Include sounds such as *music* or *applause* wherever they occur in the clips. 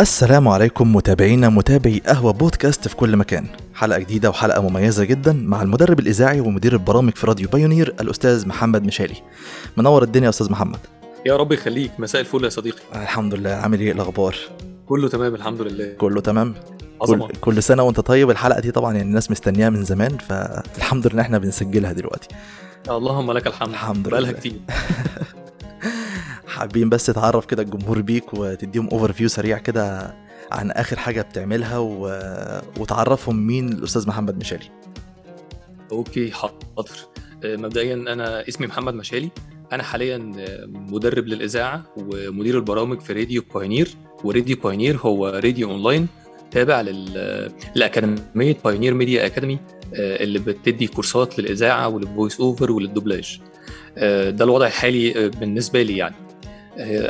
السلام عليكم متابعينا متابعي قهوة بودكاست في كل مكان. حلقة جديدة وحلقة مميزة جدا مع المدرب الإذاعي ومدير البرامج في راديو بايونير الأستاذ محمد مشالي. منور الدنيا يا أستاذ محمد. يا رب يخليك. مساء الفل يا صديقي. الحمد لله. عامل إيه الأخبار؟ كله تمام الحمد لله. كله تمام. كل, كل سنة وأنت طيب. الحلقة دي طبعا يعني الناس مستنياها من زمان فالحمد لله إحنا بنسجلها دلوقتي. اللهم لك الحمد. الحمد بقالها لله. كتير. *laughs* حابين بس تعرف كده الجمهور بيك وتديهم overview سريع كده عن آخر حاجة بتعملها و... وتعرفهم مين الأستاذ محمد مشالي. okay حاضر. آه، مبدئيا أنا اسمي محمد مشالي. أنا حاليا آه، مدرب للإذاعة ومدير البرامج في راديو Pioneer وراديو Pioneer هو راديو أونلاين تابع لل- لأكاديمية Pioneer Media Academy آه، اللي بتدي كورسات للإذاعة ولل voice over وللدوبلاج. ده الوضع الحالي بالنسبة لي يعني.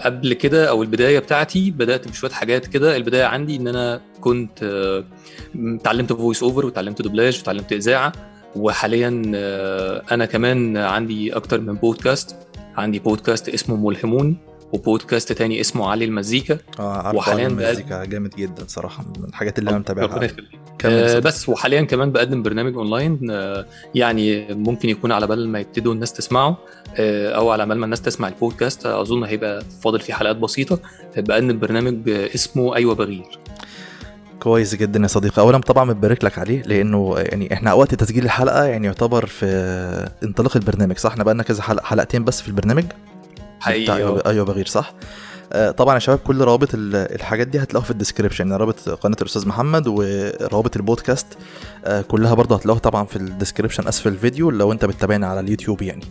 قبل كده أو البداية بتاعتي بدأت بشوية حاجات كده. البداية عندي إن أنا كنت آه، اتعلمت voice over وتعلمت دوبلاج وتعلمت إذاعة وحاليا آه، أنا كمان عندي أكتر من بودكاست عندي بودكاست اسمه ملهمون وبودكاست تاني اسمه علي المزيكا. آه وحالياً عن بقى- المزيكا جامد جدا صراحة من الحاجات اللي أنا متابعها. آه. بس وحاليا كمان بقدم برنامج أونلاين آه يعني ممكن يكون على بال ما يبتدوا الناس تسمعه آه أو على بال ما الناس تسمع البودكاست. آه، أظن هيبقى فاضل فيه حلقات بسيطة. بقدم برنامج اسمه أيوه بغير. كويس جدا يا صديقي. اولا طبعا مبارك لك عليه لأنه يعني إحنا وقت تسجيل الحلقة يعني يعتبر في انطلاق البرنامج صح؟ إحنا بقالنا كذا حلقه حلقتين بس في البرنامج. بتاع حقيقي أيوه. آه. أيوة بغير صح؟ آه، طبعا يا شباب كل روابط ال- الحاجات دي هتلاقوها في ال description يعني رابط قناة الأستاذ محمد وروابط البودكاست آه، كلها برضه هتلاقوها طبعا في ال description أسفل الفيديو لو أنت بتتابعنا على اليوتيوب يعني.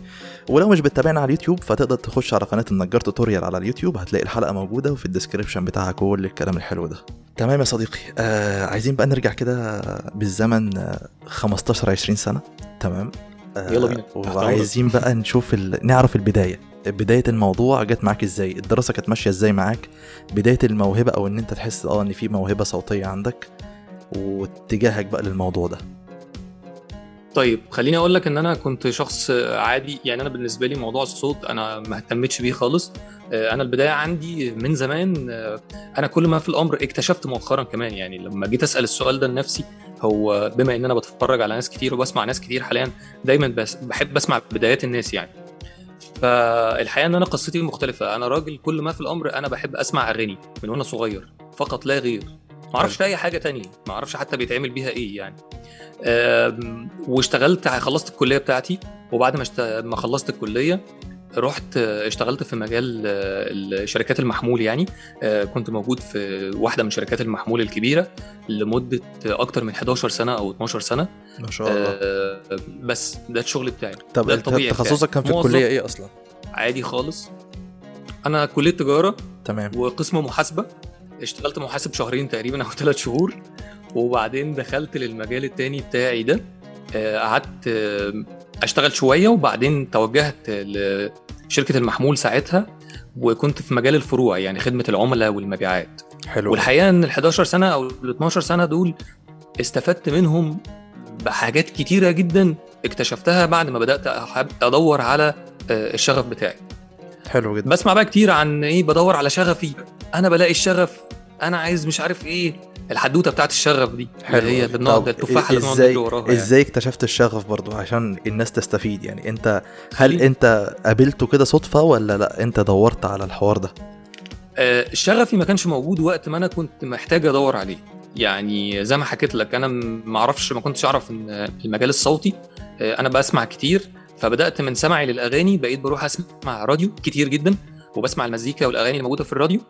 ولو مش بتتابعنا على اليوتيوب فتقدر تخش على قناة النجار tutorial على اليوتيوب هتلاقي الحلقة موجودة وفي ال description بتاعها كل الكلام الحلو ده. تمام يا صديقي. آه عايزين بقى نرجع كده بالزمن آه 15 20 سنة. تمام. آه، يلا بينا. وعايزين بقى نشوف ال... نعرف البداية. بداية الموضوع جت معاك إزاي؟ الدراسة كانت ماشية إزاي معاك؟ بداية الموهبة أو إن أنت تحس آه إن في موهبة صوتية عندك واتجاهك بقى للموضوع ده. طيب خليني أقول لك إن أنا كنت شخص عادي. يعني أنا بالنسبة لي موضوع الصوت أنا ما اهتمتش بيه خالص. آه، أنا البداية عندي من زمان آه، أنا كل ما في الأمر اكتشفت مؤخرا كمان. يعني لما جيت أسأل السؤال ده لنفسي هو بما إن أنا بتفرج على ناس كتير وبسمع ناس كتير حاليا دايما بس بحب أسمع بدايات الناس يعني. فالحقيقة إن أنا قصتي مختلفة. أنا راجل كل ما في الأمر أنا بحب أسمع أغاني من وأنا صغير فقط لا غير. ما أعرفش أي حاجة تانية ما أعرفش حتى بيتعمل بيها إيه يعني. واشتغلت خلصت الكلية بتاعتي وبعد ما. ما خلصت الكلية رحت اشتغلت في مجال آه، شركات المحمول يعني. آه، كنت موجود في واحدة من شركات المحمول الكبيرة لمدة أكتر من 11 سنة أو 12 سنة. ما شاء الله. آه، بس ده الشغل بتاعي. طب ده الطبيعي تخصصك كان في. الكلية إيه أصلا؟ عادي خالص. أنا كلية تجارة تمام. وقسم محاسبة. اشتغلت محاسب شهرين تقريبا أو ثلاث شهور. وبعدين دخلت للمجال التاني بتاعي ده. قعدت أشتغل شوية وبعدين توجهت لشركه المحمول ساعتها وكنت في مجال الفروع يعني خدمة العملاء والمبيعات. حلو. والحقيقة إن ال 11 سنة أو ال 12 سنة دول استفدت منهم بحاجات كتيرة جدا اكتشفتها بعد ما بدأت أدور على آه، الشغف بتاعي. حلو جدا. بسمع بقى كتير عن إيه بدور على شغفي. أنا بلاقي الشغف أنا عايز مش عارف إيه الحدوتة بتاعت الشغف دي حلو اللي هي. بنقعد التفاحه اللي بنقعد إزاي وراها يعني. إزاي اكتشفت الشغف برضو؟ عشان الناس تستفيد يعني. أنت هل خليني- أنت قابلته كده صدفة ولا لأ؟ أنت دورت على الحوار ده؟ آه، شغفي ما كانش موجود وقت ما أنا كنت محتاج أدور عليه. يعني زي ما حكيت لك أنا ما أعرفش ما كنتش أعرف إن المجال الصوتي آه، أنا بسمع كتير. فبدأت من سمعي للأغاني بقيت بروح أسمع راديو كتير جدا وبسمع المزيكا والأغاني اللي موجوده في الراديو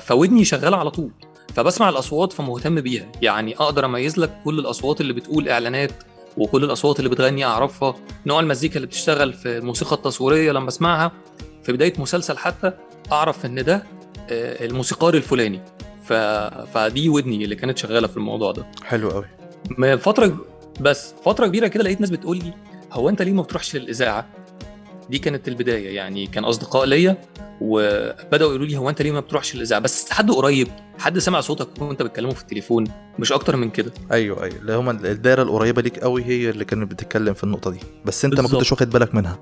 فودني شغاله على طول. فبسمع الأصوات فمهتم بيها. يعني أقدر أميز لك كل الأصوات اللي بتقول إعلانات وكل الأصوات اللي بتغني أعرفها. نوع المزيكا اللي بتشتغل في الموسيقى التصويرية لما أسمعها. في بداية مسلسل حتى أعرف إن ده آه، الموسيقار الفلاني. ف... فدي ودني اللي كانت شغالة في الموضوع ده. حلو قوي من فترة بس فترة كبيرة كده لقيت ناس بتقول لي هو أنت ليه ما بتروحش للإذاعة؟ دي كانت البداية. يعني كان أصدقاء ليا وبداوا يقولوا لي هو أنت ليه ما بتروحش الإذاعة؟ بس حد قريب حد سمع صوتك وأنت بتكلمه في التليفون مش أكتر من كده. أيوه أيوه. اللي هم الدايرة القريبة ليك قوي هي اللي كانت بتتكلم في النقطة دي. بس أنت ما بالظبط. كنتش واخد بالك منها.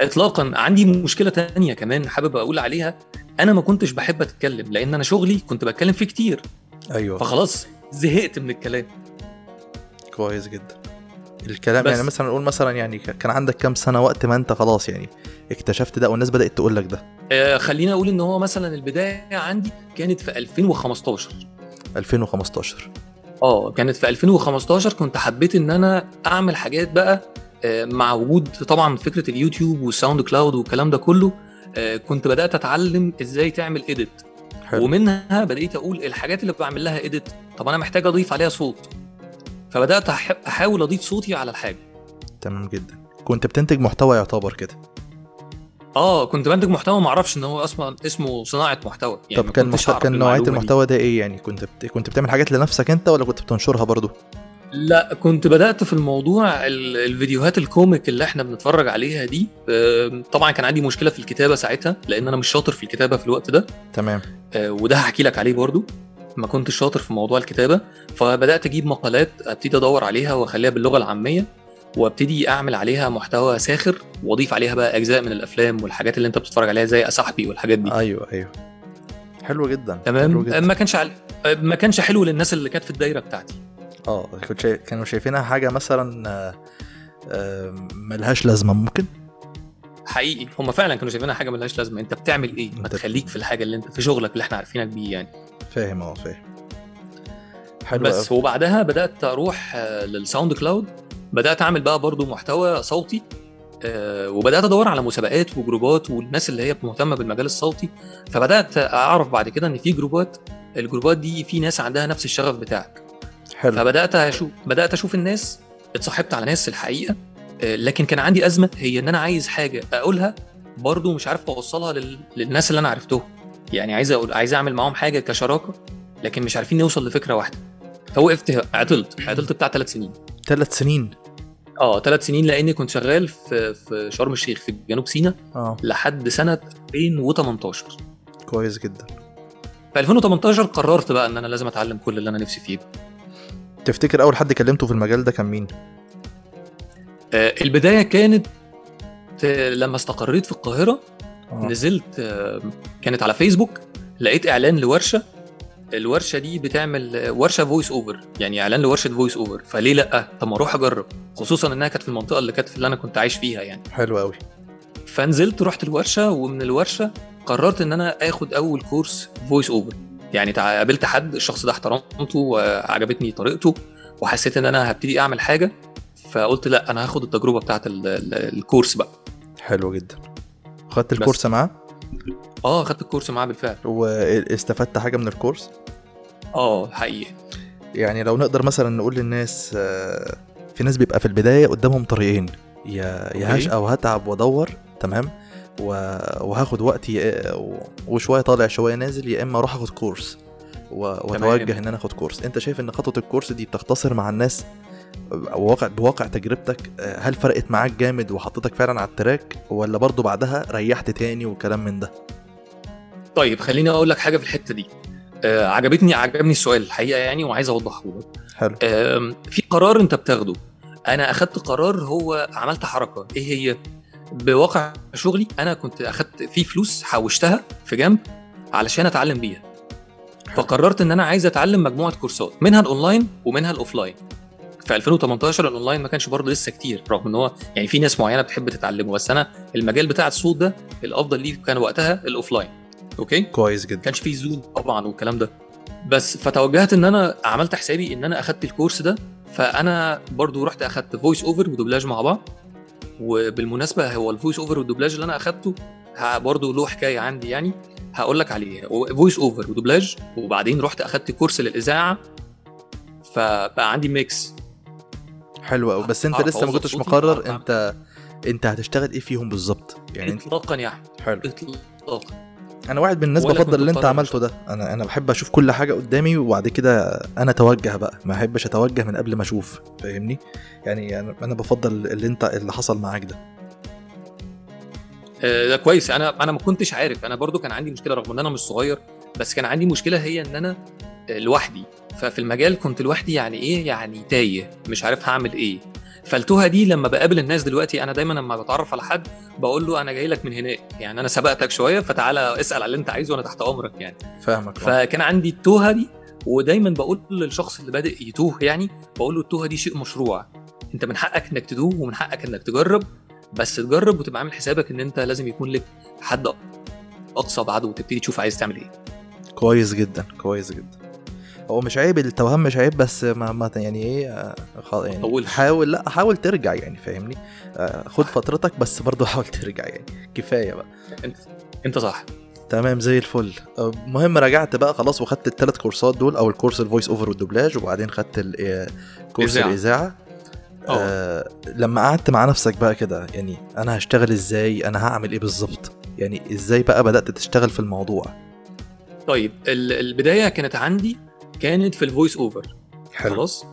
اطلاقا. عندي مشكلة تانية كمان حابب أقول عليها. أنا ما كنتش بحب أتكلم لأن أنا شغلي كنت بتكلم فيه كتير. أيوه. فخلاص زهقت من الكلام. كويس جدا. الكلام بس. يعني مثلا نقول مثلا يعني كان عندك كام سنة وقت ما أنت خلاص يعني اكتشفت ده والناس بدأت تقول لك ده؟ آه خلينا أقول إن هو مثلا البداية عندي كانت في 2015 2015 آه كانت في 2015 كنت حبيت إن أنا أعمل حاجات بقى آه، مع وجود طبعا فكرة اليوتيوب وال SoundCloud والكلام ده كله آه، كنت بدأت أتعلم إزاي تعمل اديت حلو. ومنها بدأت أقول الحاجات اللي بعمل لها اديت طب أنا محتاج أضيف عليها صوت. فبدأت أحاول أضيف صوتي على الحاجة. تمام جدا. كنت بتنتج محتوى يعتبر كده. آه كنت بنتج محتوى ما أعرفش إن هو أصلا اسمه صناعة محتوى. يعني طب كان أعرف كان نوعية. المحتوى ده إيه يعني؟ كنت بت... كنت بتعمل حاجات لنفسك أنت ولا كنت بتنشرها برضو؟ لا كنت بدأت في الموضوع ال- الفيديوهات الكوميك اللي إحنا بنتفرج عليها دي. طبعا كان عندي مشكلة في الكتابة ساعتها لأن أنا مش شاطر في الكتابة في الوقت ده. تمام. آه، وده هحكي لك عليه برضو. ما كنتش شاطر في موضوع الكتابة فبدأت أجيب مقالات أبتدي أدور عليها وأخليها باللغة العامية. وابتدي أعمل عليها محتوى ساخر وأضيف عليها بقى أجزاء من الأفلام والحاجات اللي أنت بتتفرج عليها زي أصاحبي والحاجات دي. أيوه أيوه. حلو جدا. حلو تمام جدا. ما كانش عل... ما كانش حلو للناس اللي كانت في الدايرة بتاعتي. آه كنت شايف كانوا شايفينها حاجة مثلا آه، آه، ملهاش لازمة ممكن؟ حقيقي. هم فعلا كانوا شايفينها حاجة ملهاش لازمة. انت بتعمل إيه؟ ما تخليك في الحاجة اللي انت في شغلك اللي إحنا عارفينك بيه يعني. فاهم آه فاهم. حلو بس أوي. وبعدها بدأت أروح آه، لل SoundCloud. بدأت أعمل بقى برضو محتوى صوتي آه، وبدأت أدور على مسابقات وجروبات والناس اللي هي مهتمة بالمجال الصوتي. فبدأت أعرف بعد كده إن في جروبات الجروبات دي في ناس عندها نفس الشغف بتاعك. حلو. فبدأت أشوف بدأت أشوف الناس اتصاحبت على ناس الحقيقة آه، لكن كان عندي أزمة هي إن أنا عايز حاجة أقولها برضو مش عارف أوصلها لل... للناس اللي أنا عرفتهم. يعني عايز أقول عايز أعمل معاهم حاجة كشراكة لكن مش عارفين نوصل لفكرة واحدة. فوقفت عطلت عطلت بتاع ثلاث سنين. ثلاث سنين؟ آه ثلاث سنين لأني كنت شغال في في شرم الشيخ في جنوب سيناء آه. لحد سنة 2018 كويس جدا. في 2018 قررت بقى إن أنا لازم أتعلم كل اللي أنا نفسي فيه. تفتكر أول حد كلمته في المجال ده كان مين؟ آه، البداية كانت آه، لما استقريت في القاهرة آه. نزلت آه، كانت على فيسبوك لقيت إعلان لورشة الورشة دي بتعمل ورشة voice over يعني إعلان لورشة voice over فليه لأ؟ طب ما أروح أجرب خصوصا إنها كانت في المنطقة اللي كانت اللي أنا كنت عايش فيها يعني. حلو قوي فنزلت رحت الورشة ومن الورشة قررت إن أنا آخد أول كورس voice over يعني قابلت حد الشخص ده احترمته وعجبتني طريقته وحسيت إن أنا هبتدي أعمل حاجة. فقلت لأ أنا هاخد التجربة بتاعت ال- ال- الكورس بقى. حلو جدا. خدت. الكورس معاه؟ آه خدت الكورس معاه بالفعل. واستفدت حاجة من الكورس؟ آه حقيقي. يعني لو نقدر مثلا نقول للناس آه، في ناس بيبقى في البداية قدامهم طريقين. يا يا okay. هشقى وهتعب وأدور تمام؟ وهاخد وقتي وشوية طالع شوية نازل يا إما أروح أخد كورس وأتوجه إن أنا أخد كورس. أنت شايف إن خطوة الكورس دي بتختصر مع الناس بواقع بواقع تجربتك آه، هل فرقت معاك جامد وحطيتك فعلا على ال track ولا برضو بعدها ريحت تاني وكلام من ده؟ طيب خليني أقول لك حاجة في الحتة دي. آه عجبتني عجبني السؤال الحقيقة يعني وعايز أوضحه لك. حلو. آم، في قرار أنت بتاخده. أنا أخدت قرار هو عملت حركة. إيه هي؟ بواقع شغلي أنا كنت أخدت في فلوس حوشتها في جنب علشان أتعلم بيها. فقررت إن أنا عايز أتعلم مجموعة كورسات منها الأونلاين ومنها ال offline. في 2018 الأونلاين ما كانش برضه لسه كتير رغم إن هو يعني في ناس معينة بتحب تتعلمه بس أنا المجال بتاع الصوت ده الأفضل ليه كان وقتها ال offline okay؟ كويس جدا. كانش فيه Zoom طبعا والكلام ده. بس فتوجهت إن أنا عملت حسابي إن أنا أخدت ال course ده فأنا برضو رحت أخدت voice over ودوبلاج مع بعض. وبالمناسبة هو ال voice over والدوبلاج اللي أنا أخدته ه- برضو له حكاية عندي يعني هقول لك عليه voice over ودوبلاج وبعدين رحت أخدت course للإذاعة فبقى عندي mix حلو قوي بس أنت لسه ما كنتش مقرر. أنت أنت هتشتغل إيه فيهم بالظبط؟ يعني اطلاقا يا أحمد. حلو. اطلاقا. أنا واحد من الناس بفضل اللي أنت عملته ده. أنا أنا بحب أشوف كل حاجة قدامي وبعد كده أنا أتوجه بقى. ما أحبش أتوجه من قبل ما أشوف. فاهمني؟ يعني أنا أنا بفضل اللي أنت اللي حصل معاك ده. آه، ده كويس. أنا أنا ما كنتش عارف. أنا برضو كان عندي مشكلة رغم إن أنا مش صغير بس كان عندي مشكلة هي إن أنا لوحدي. ففي المجال كنت لوحدي يعني إيه؟ يعني تايه مش عارف هعمل إيه. فالتوهة دي لما بقابل الناس دلوقتي أنا دايما لما بتعرف على حد بقول له أنا جاي لك من هناك. يعني أنا سبقتك شوية فتعالى اسأل على اللي أنت عايزه وأنا تحت أمرك يعني. فاهمك. فكان عندي التوهة دي ودايما بقول للشخص اللي بادئ يتوه يعني بقول له التوهة دي شيء مشروع. أنت من حقك إنك تتوه ومن حقك إنك تجرب. بس تجرب وتبقى عامل حسابك إن أنت لازم يكون لك حد أقصى بعده وتبتدي تشوف عايز تعمل إيه. كويس جدا كويس جدا. هو مش عيب التوهان مش عيب بس ما, ما يعني إيه آه، يعني. حاول لا حاول ترجع يعني فاهمني؟ آه، خد فترتك بس برضه *laughs* حاول ترجع يعني. كفاية بقى. انت انت صح. تمام زي الفل. آه، المهم رجعت بقى خلاص وخدت الثلاث كورسات دول. أو ال course ال voice over والدوبلاج وبعدين خدت آه، course. الإذاعة. آه لما قعدت مع نفسك بقى كده يعني أنا هشتغل إزاي؟ أنا هعمل إيه بالظبط؟ يعني إزاي بقى بدأت تشتغل في الموضوع؟ طيب ال- البداية كانت عندي كانت في ال voice over خلاص؟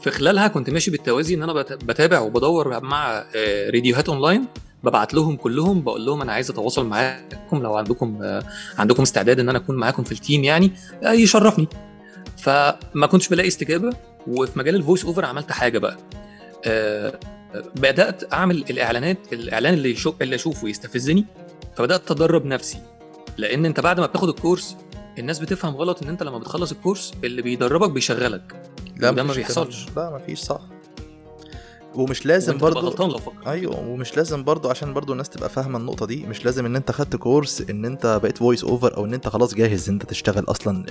في خلالها كنت ماشي بالتوازي إن أنا بت- بتابع وبدور مع آه، راديوهات اونلاين ببعت لهم كلهم بقول لهم أنا عايز أتواصل معاكم لو عندكم آه، عندكم استعداد إن أنا أكون معاكم في ال team يعني آه، يشرفني. فما كنتش بلاقي استجابة وفي مجال ال voice over عملت حاجة بقى. بدأت أعمل الإعلانات الإعلان اللي اللي أشوفه يستفزني فبدأت ادرب نفسي. لأن أنت بعد ما بتاخد ال course الناس بتفهم غلط إن أنت لما بتخلص ال course اللي بيدربك بيشغلك وده ما مفيش بيحصلش. ده. لا مفيش صح ومش لازم برضو غلطان لو فكرت أيوه ومش لازم برضو عشان برضو الناس تبقى فاهمة النقطة دي مش لازم إن أنت خدت course إن أنت بقيت voice over أو إن أنت خلاص جاهز إن أنت تشتغل أصلا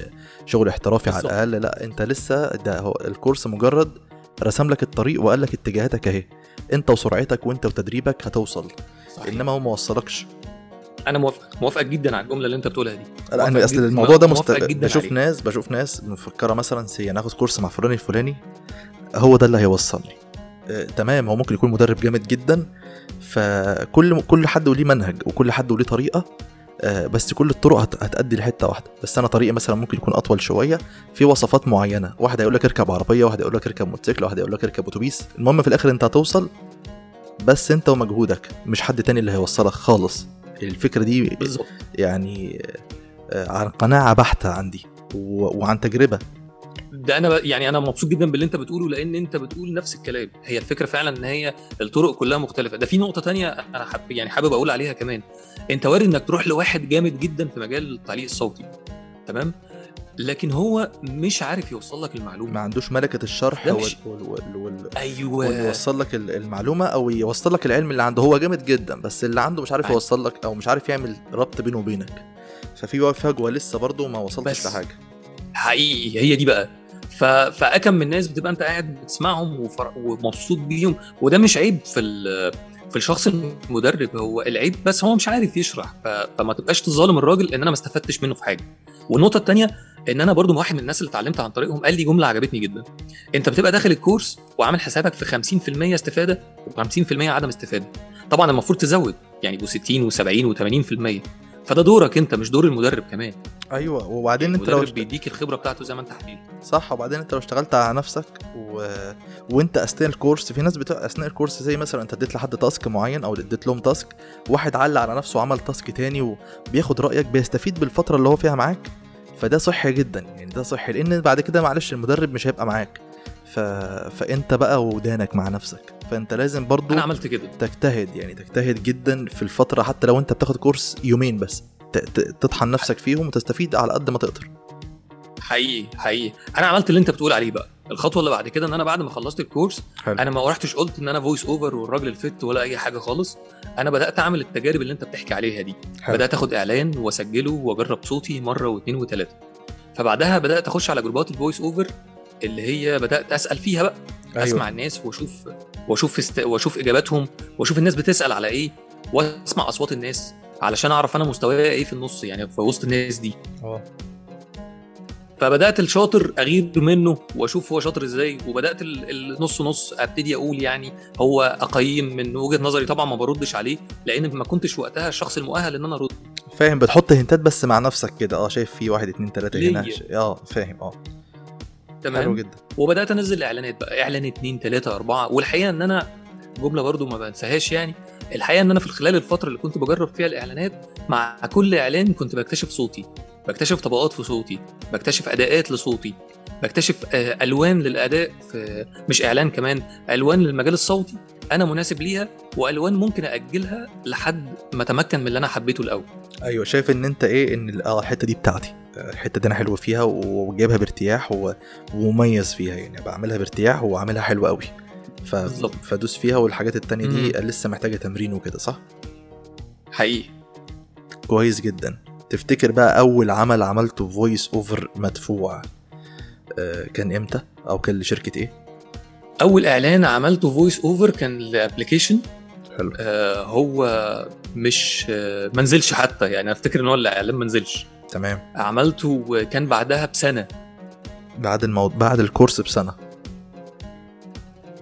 شغل احترافي على. الأقل لا أنت لسه ده هو ال course مجرد رسم لك الطريق وقال لك اتجاهاتك أهي أنت وسرعتك وأنت وتدريبك هتوصل صحيح. إنما هو ما وصلكش أنا موافق موافقك جدا على الجملة اللي انت بتقولها دي. لا أنا اصل الموضوع ده مست... بشوف عليه. ناس بشوف ناس مفكرة مثلا سي أنا هاخد كورس مع فلان الفلاني هو ده اللي هيوصلني. آه، تمام هو ممكن يكون مدرب جامد جدا فكل كل حد وليه منهج وكل حد وليه طريقة آه، بس كل الطرق هت... هتأدي لحتة واحدة. بس أنا طريقي مثلا ممكن يكون أطول شوية في وصفات معينة. واحد هيقول لك اركب عربية واحد هيقول لك اركب موتوسيكل واحد هيقول لك اركب أتوبيس. المهم في الآخر أنت هتوصل بس أنت ومجهودك مش حد تاني اللي هيوصلك خالص. الفكرة دي بالظبط. يعني آه، عن قناعة بحتة عندي وعن تجربة. ده أنا يعني أنا مبسوط جدا باللي أنت بتقوله لأن أنت بتقول نفس الكلام. هي الفكرة فعلا إن هي الطرق كلها مختلفة. ده في نقطة تانية أنا حب يعني حابب أقول عليها كمان. أنت وارد إنك تروح لواحد جامد جدا في مجال التعليق الصوتي. تمام؟ لكن هو مش عارف يوصل لك المعلومة. ما عندوش ملكة الشرح وال... مش- وال... وال... وال... أيوه. ويوصل لك ال- المعلومة أو يوصل لك العلم اللي عنده. هو جامد جدا بس اللي عنده مش عارف أيوة. يوصل لك أو مش عارف يعمل ربط بينه وبينك. ففي فجوة لسه برضه ما وصلتش بس. لحاجة. حقيقي هي دي بقى. ف... فأكم من الناس بتبقى أنت قاعد بتسمعهم وفر... ومبسوط بيهم. وده مش عيب في ال... في الشخص المدرب. هو العيب بس هو مش عارف يشرح. ف... فما تبقاش تظالم الراجل إن أنا ما استفدتش منه في حاجة. والنقطة الثانية ان أنا برضو واحد من الناس اللي اتعلمت عن طريقهم قال لي جملة عجبتني جدا. انت بتبقى داخل ال course وعامل حسابك في 50% استفادة و50% عدم استفادة. طبعا المفروض تزود يعني يبقوا 60 و70 و80% فده دورك انت مش دور المدرب كمان. أيوه وبعدين أنت لو المدرب اشت... بيديك الخبرة بتاعته زي ما انت حبيبي. صح وبعدين أنت لو اشتغلت على نفسك و... وأنت أثناء ال course في ناس بتبقى أثناء ال course زي مثلا أنت اديت لحد task معين أو اديت لهم task واحد علق على نفسه وعمل task تاني وبياخد رأيك بيستفيد بالفترة اللي هو فيها معاك؟ فده صحي جدا يعني ده صحي لأن بعد كده معلش المدرب مش هيبقى معاك. ف... فأنت بقى ودانك مع نفسك. فأنت لازم برضو أنا عملت كده. تجتهد يعني تجتهد جدا في الفترة حتى لو أنت بتاخد course يومين بس ت... ت... تطحن نفسك فيهم وتستفيد على قد ما تقدر. حقيقي حقيقي. أنا عملت اللي أنت بتقول عليه بقى. الخطوة اللي بعد كده إن أنا بعد ما خلصت ال course حلو. أنا ما رحتش قلت إن أنا voice over والراجل الفت ولا أي حاجة خالص أنا بدأت أعمل التجارب اللي أنت بتحكي عليها دي حلو. بدأت آخد إعلان وأسجله وأجرب صوتي مرة واثنين وثلاثه فبعدها بدأت أخش على جروبات ال voice over اللي هي بدأت أسأل فيها بقى أيوة. أسمع الناس وأشوف وأشوف است... وأشوف إجاباتهم وأشوف الناس بتسأل على إيه وأسمع أصوات الناس علشان أعرف أنا مستواي إيه في النص يعني في وسط الناس دي آه فبدأت الشاطر أغير منه وأشوف هو شاطر إزاي وبدأت ال- النص نص أبتدي أقول يعني هو أقيم من وجهة نظري. طبعا ما بردش عليه لأن ما كنتش وقتها الشخص المؤهل إن أنا أرد. فاهم بتحط هنتات بس مع نفسك كده. آه شايف في واحد اتنين تلاتة هنا. آه فاهم. آه. حلو تمام جدا. وبدأت أنزل إعلانات بقى. إعلان اتنين تلاتة أربعة. والحقيقة إن أنا جملة برضو ما بنساهاش يعني. الحقيقة إن أنا في خلال الفترة اللي كنت بجرب فيها الإعلانات مع كل إعلان كنت بكتشف صوتي. بكتشف طبقات في صوتي بكتشف أداءات لصوتي بكتشف آه، ألوان للأداء في مش إعلان كمان ألوان للمجال الصوتي أنا مناسب ليها وألوان ممكن اجلها لحد ما أتمكن من اللي أنا حبيته الأول. أيوه شايف إن أنت إيه إن آه الحتة دي بتاعتي الحتة دي أنا حلو فيها وجايبها بارتياح ومميز فيها يعني بعملها بارتياح وعاملها حلو قوي ف... فادوس فيها والحاجات التانية دي مم. لسه محتاجة تمرين وكده صح؟ حقيقي. كويس جدا. تفتكر بقى أول عمل عملته voice over مدفوع آه، كان إمتى؟ أو كان لشركة إيه؟ أول إعلان عملته voice over كان ل application. حلو. آه هو مش آه ما نزلش حتى يعني أفتكر إن هو الإعلان ما نزلش. تمام. عملته وكان بعدها بسنة. بعد الموضوع بعد الكورس بسنة.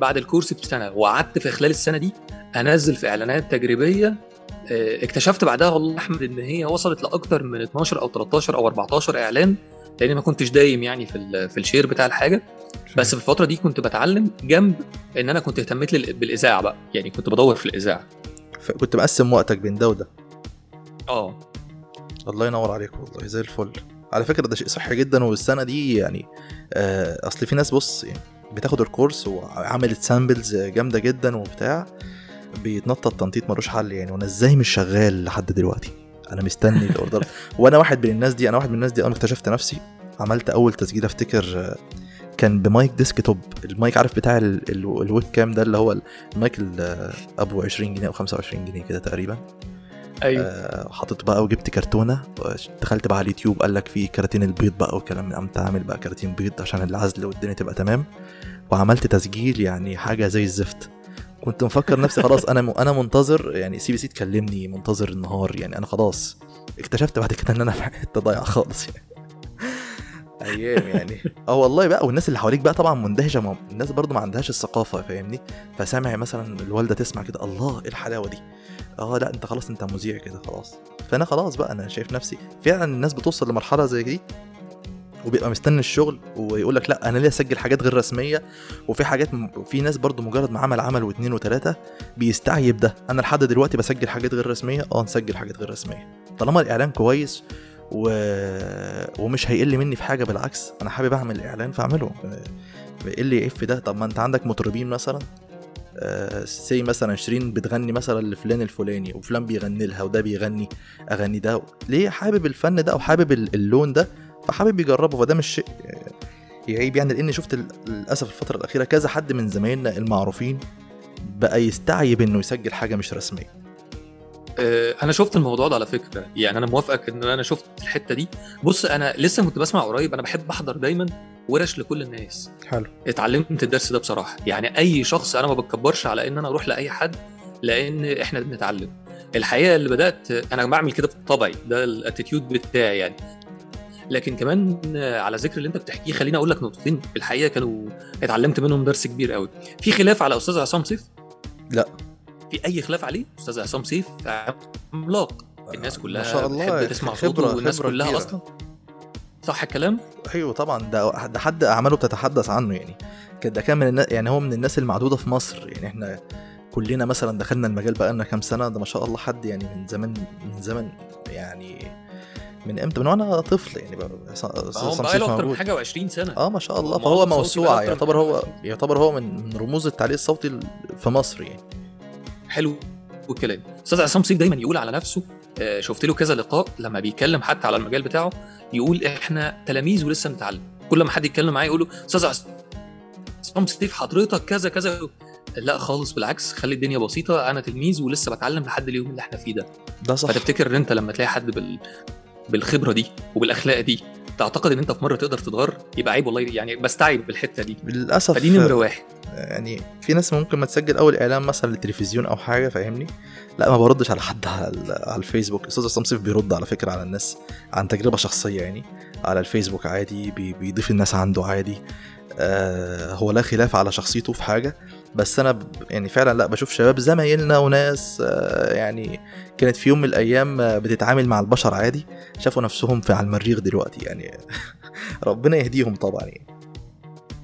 بعد الكورس بسنة. وقعدت في خلال السنة دي أنزل في إعلانات تجريبية اكتشفت بعدها والله أحمد إن هي وصلت لأكتر من 12 أو 13 أو 14 إعلان لأن ما كنتش دايم يعني في في الشير بتاع الحاجة. بس في الفترة دي كنت بتعلم جنب إن أنا كنت اهتميت بالإذاعة بقى يعني كنت بدور في الإذاعة. كنت مقسم وقتك بين ده وده. آه. الله ينور عليك والله زي الفل. على فكرة ده شيء صحي جدا والسنة دي يعني آه أصل في ناس بص يعني بتاخد ال course وعملت samples جامدة جدا وبتاع بيتنطط تنطيط ملوش حل يعني وأنا إزاي مش شغال لحد دلوقتي؟ أنا مستني ال order. *laughs* وأنا واحد من الناس دي أنا واحد من الناس دي أنا اكتشفت نفسي. عملت أول تسجيل أفتكر آه، كان ب mic desktop ال mic عارف بتاع ال- ال- ال webcam ده اللي هو المايك ال- أبو 20 جنيه أو 25 جنيه كده تقريبا. أيوه. آه، حطيت بقى وجبت كرتونة. دخلت بقى على اليوتيوب قال لك في كراتين البيض بقى والكلام ده. قمت عامل بقى كراتين بيض عشان العزل والدنيا تبقى تمام. وعملت تسجيل يعني حاجة زي الزفت. كنت مفكر نفسي خلاص أنا م- أنا منتظر يعني CBC تكلمني منتظر النهار يعني أنا خلاص اكتشفت بعد كده إن أنا في حتة ضايعة خالص يعني. أيام يعني. *laughs* آه والله بقى والناس اللي حواليك بقى طبعا مندهشة ما الناس برضو ما عندهاش الثقافة فاهمني؟ فسامع مثلا الوالدة تسمع كده الله إيه الحلاوة دي؟ آه لأ أنت خلاص أنت مذيع كده خلاص. فأنا خلاص بقى أنا شايف نفسي فعلا الناس بتوصل لمرحلة زي دي وبيبقى مستني الشغل ويقول لك لا أنا ليه أسجل حاجات غير رسمية؟ وفي حاجات. في ناس برضو مجرد ما عمل عمل واثنين وثلاثه بيستعيب ده. أنا لحد دلوقتي بسجل حاجات غير رسمية. آه نسجل حاجات غير رسمية. طالما الإعلان كويس و... ومش هيقل مني في حاجة بالعكس أنا حابب أعمل إعلان فأعمله. إيه اللي في ده؟ طب ما أنت عندك مطربين مثلا سي مثلا شيرين بتغني مثلا لفلان الفلاني وفلان بيغني لها وده بيغني أغاني ده. ليه حابب الفن ده أو حابب ال- اللون ده؟ فحابب يجربه فده مش شيء يعيب يعني لأني شفت للأسف الفترة الأخيرة كذا حد من زمايلنا المعروفين بقى يستعيب إنه يسجل حاجة مش رسمية. آه، أنا شفت الموضوع ده على فكرة. يعني أنا موافقك إن أنا شفت الحتة دي. بص أنا لسه كنت بسمع قريب أنا بحب أحضر دايما ورش لكل الناس. حلو. اتعلمت الدرس ده بصراحة. يعني أي شخص أنا ما بتكبرش على إن أنا أروح لأي حد لأن إحنا بنتعلم. الحقيقة اللي بدأت أنا بعمل كده بطبعي ده ال attitude بتاعي يعني. لكن كمان على ذكر اللي انت بتحكيه خليني أقول لك نقطتين. الحقيقة كانوا اتعلمت منهم درس كبير قوي. في خلاف على أستاذ عصام سيف؟ لا. في أي خلاف عليه؟ أستاذ عصام سيف عملاق. الناس كلها ما شاء الله بتحب تسمع خبرة- صوته والناس خبرة كلها كبيرة. أصلا. صح الكلام؟ أيوه طبعا. ده ده حد أعماله بتتحدث عنه يعني. ده كان من الناس يعني هو من الناس المعدودة في مصر. يعني إحنا كلنا مثلا دخلنا المجال بقى لنا كام سنة. ده ما شاء الله حد يعني من زمان من زمن يعني من إمتى؟ من وأنا طفل يعني هو صمصيف بقى له أكتر من. حاجة و20 سنة. آه ما شاء الله. هو فهو موسوعة يعتبر هو 20. يعتبر هو من رموز التعليق الصوتي ال- في مصر يعني. حلو الكلام. أستاذ عصام سيف دايما يقول على نفسه آه، شفت له كذا لقاء لما بيتكلم حتى على المجال بتاعه يقول إحنا تلاميذ ولسه بنتعلم كل ما حد يتكلم معاه يقول له أستاذ عصام سيف حضرتك كذا كذا. لا خالص بالعكس خلي الدنيا بسيطة. أنا تلميذ ولسه بتعلم لحد اليوم اللي إحنا فيه ده. ده صح. فتفتكر إن أنت لما تلاقي حد بال... بالخبرة دي وبالأخلاق دي تعتقد إن أنت في مرة تقدر تتغير يبقى عيب والله يعني بستعيب بالحتة دي. للأسف فدي نمرة واحد. يعني في ناس ممكن ما تسجل أول إعلان مثلا للتلفزيون أو حاجة فاهمني؟ لا ما بردش على حد على, ال- على الفيسبوك. أستاذ عصام سيف بيرد على فكرة على الناس عن تجربة شخصية يعني على الفيسبوك عادي بي- بيضيف الناس عنده عادي. آه هو لا خلاف على شخصيته في حاجة بس أنا يعني فعلا لا بشوف شباب زمايلنا وناس آه يعني كانت في يوم من الأيام بتتعامل مع البشر عادي شافوا نفسهم في على المريخ دلوقتي يعني *laughs* ربنا يهديهم طبعا يعني.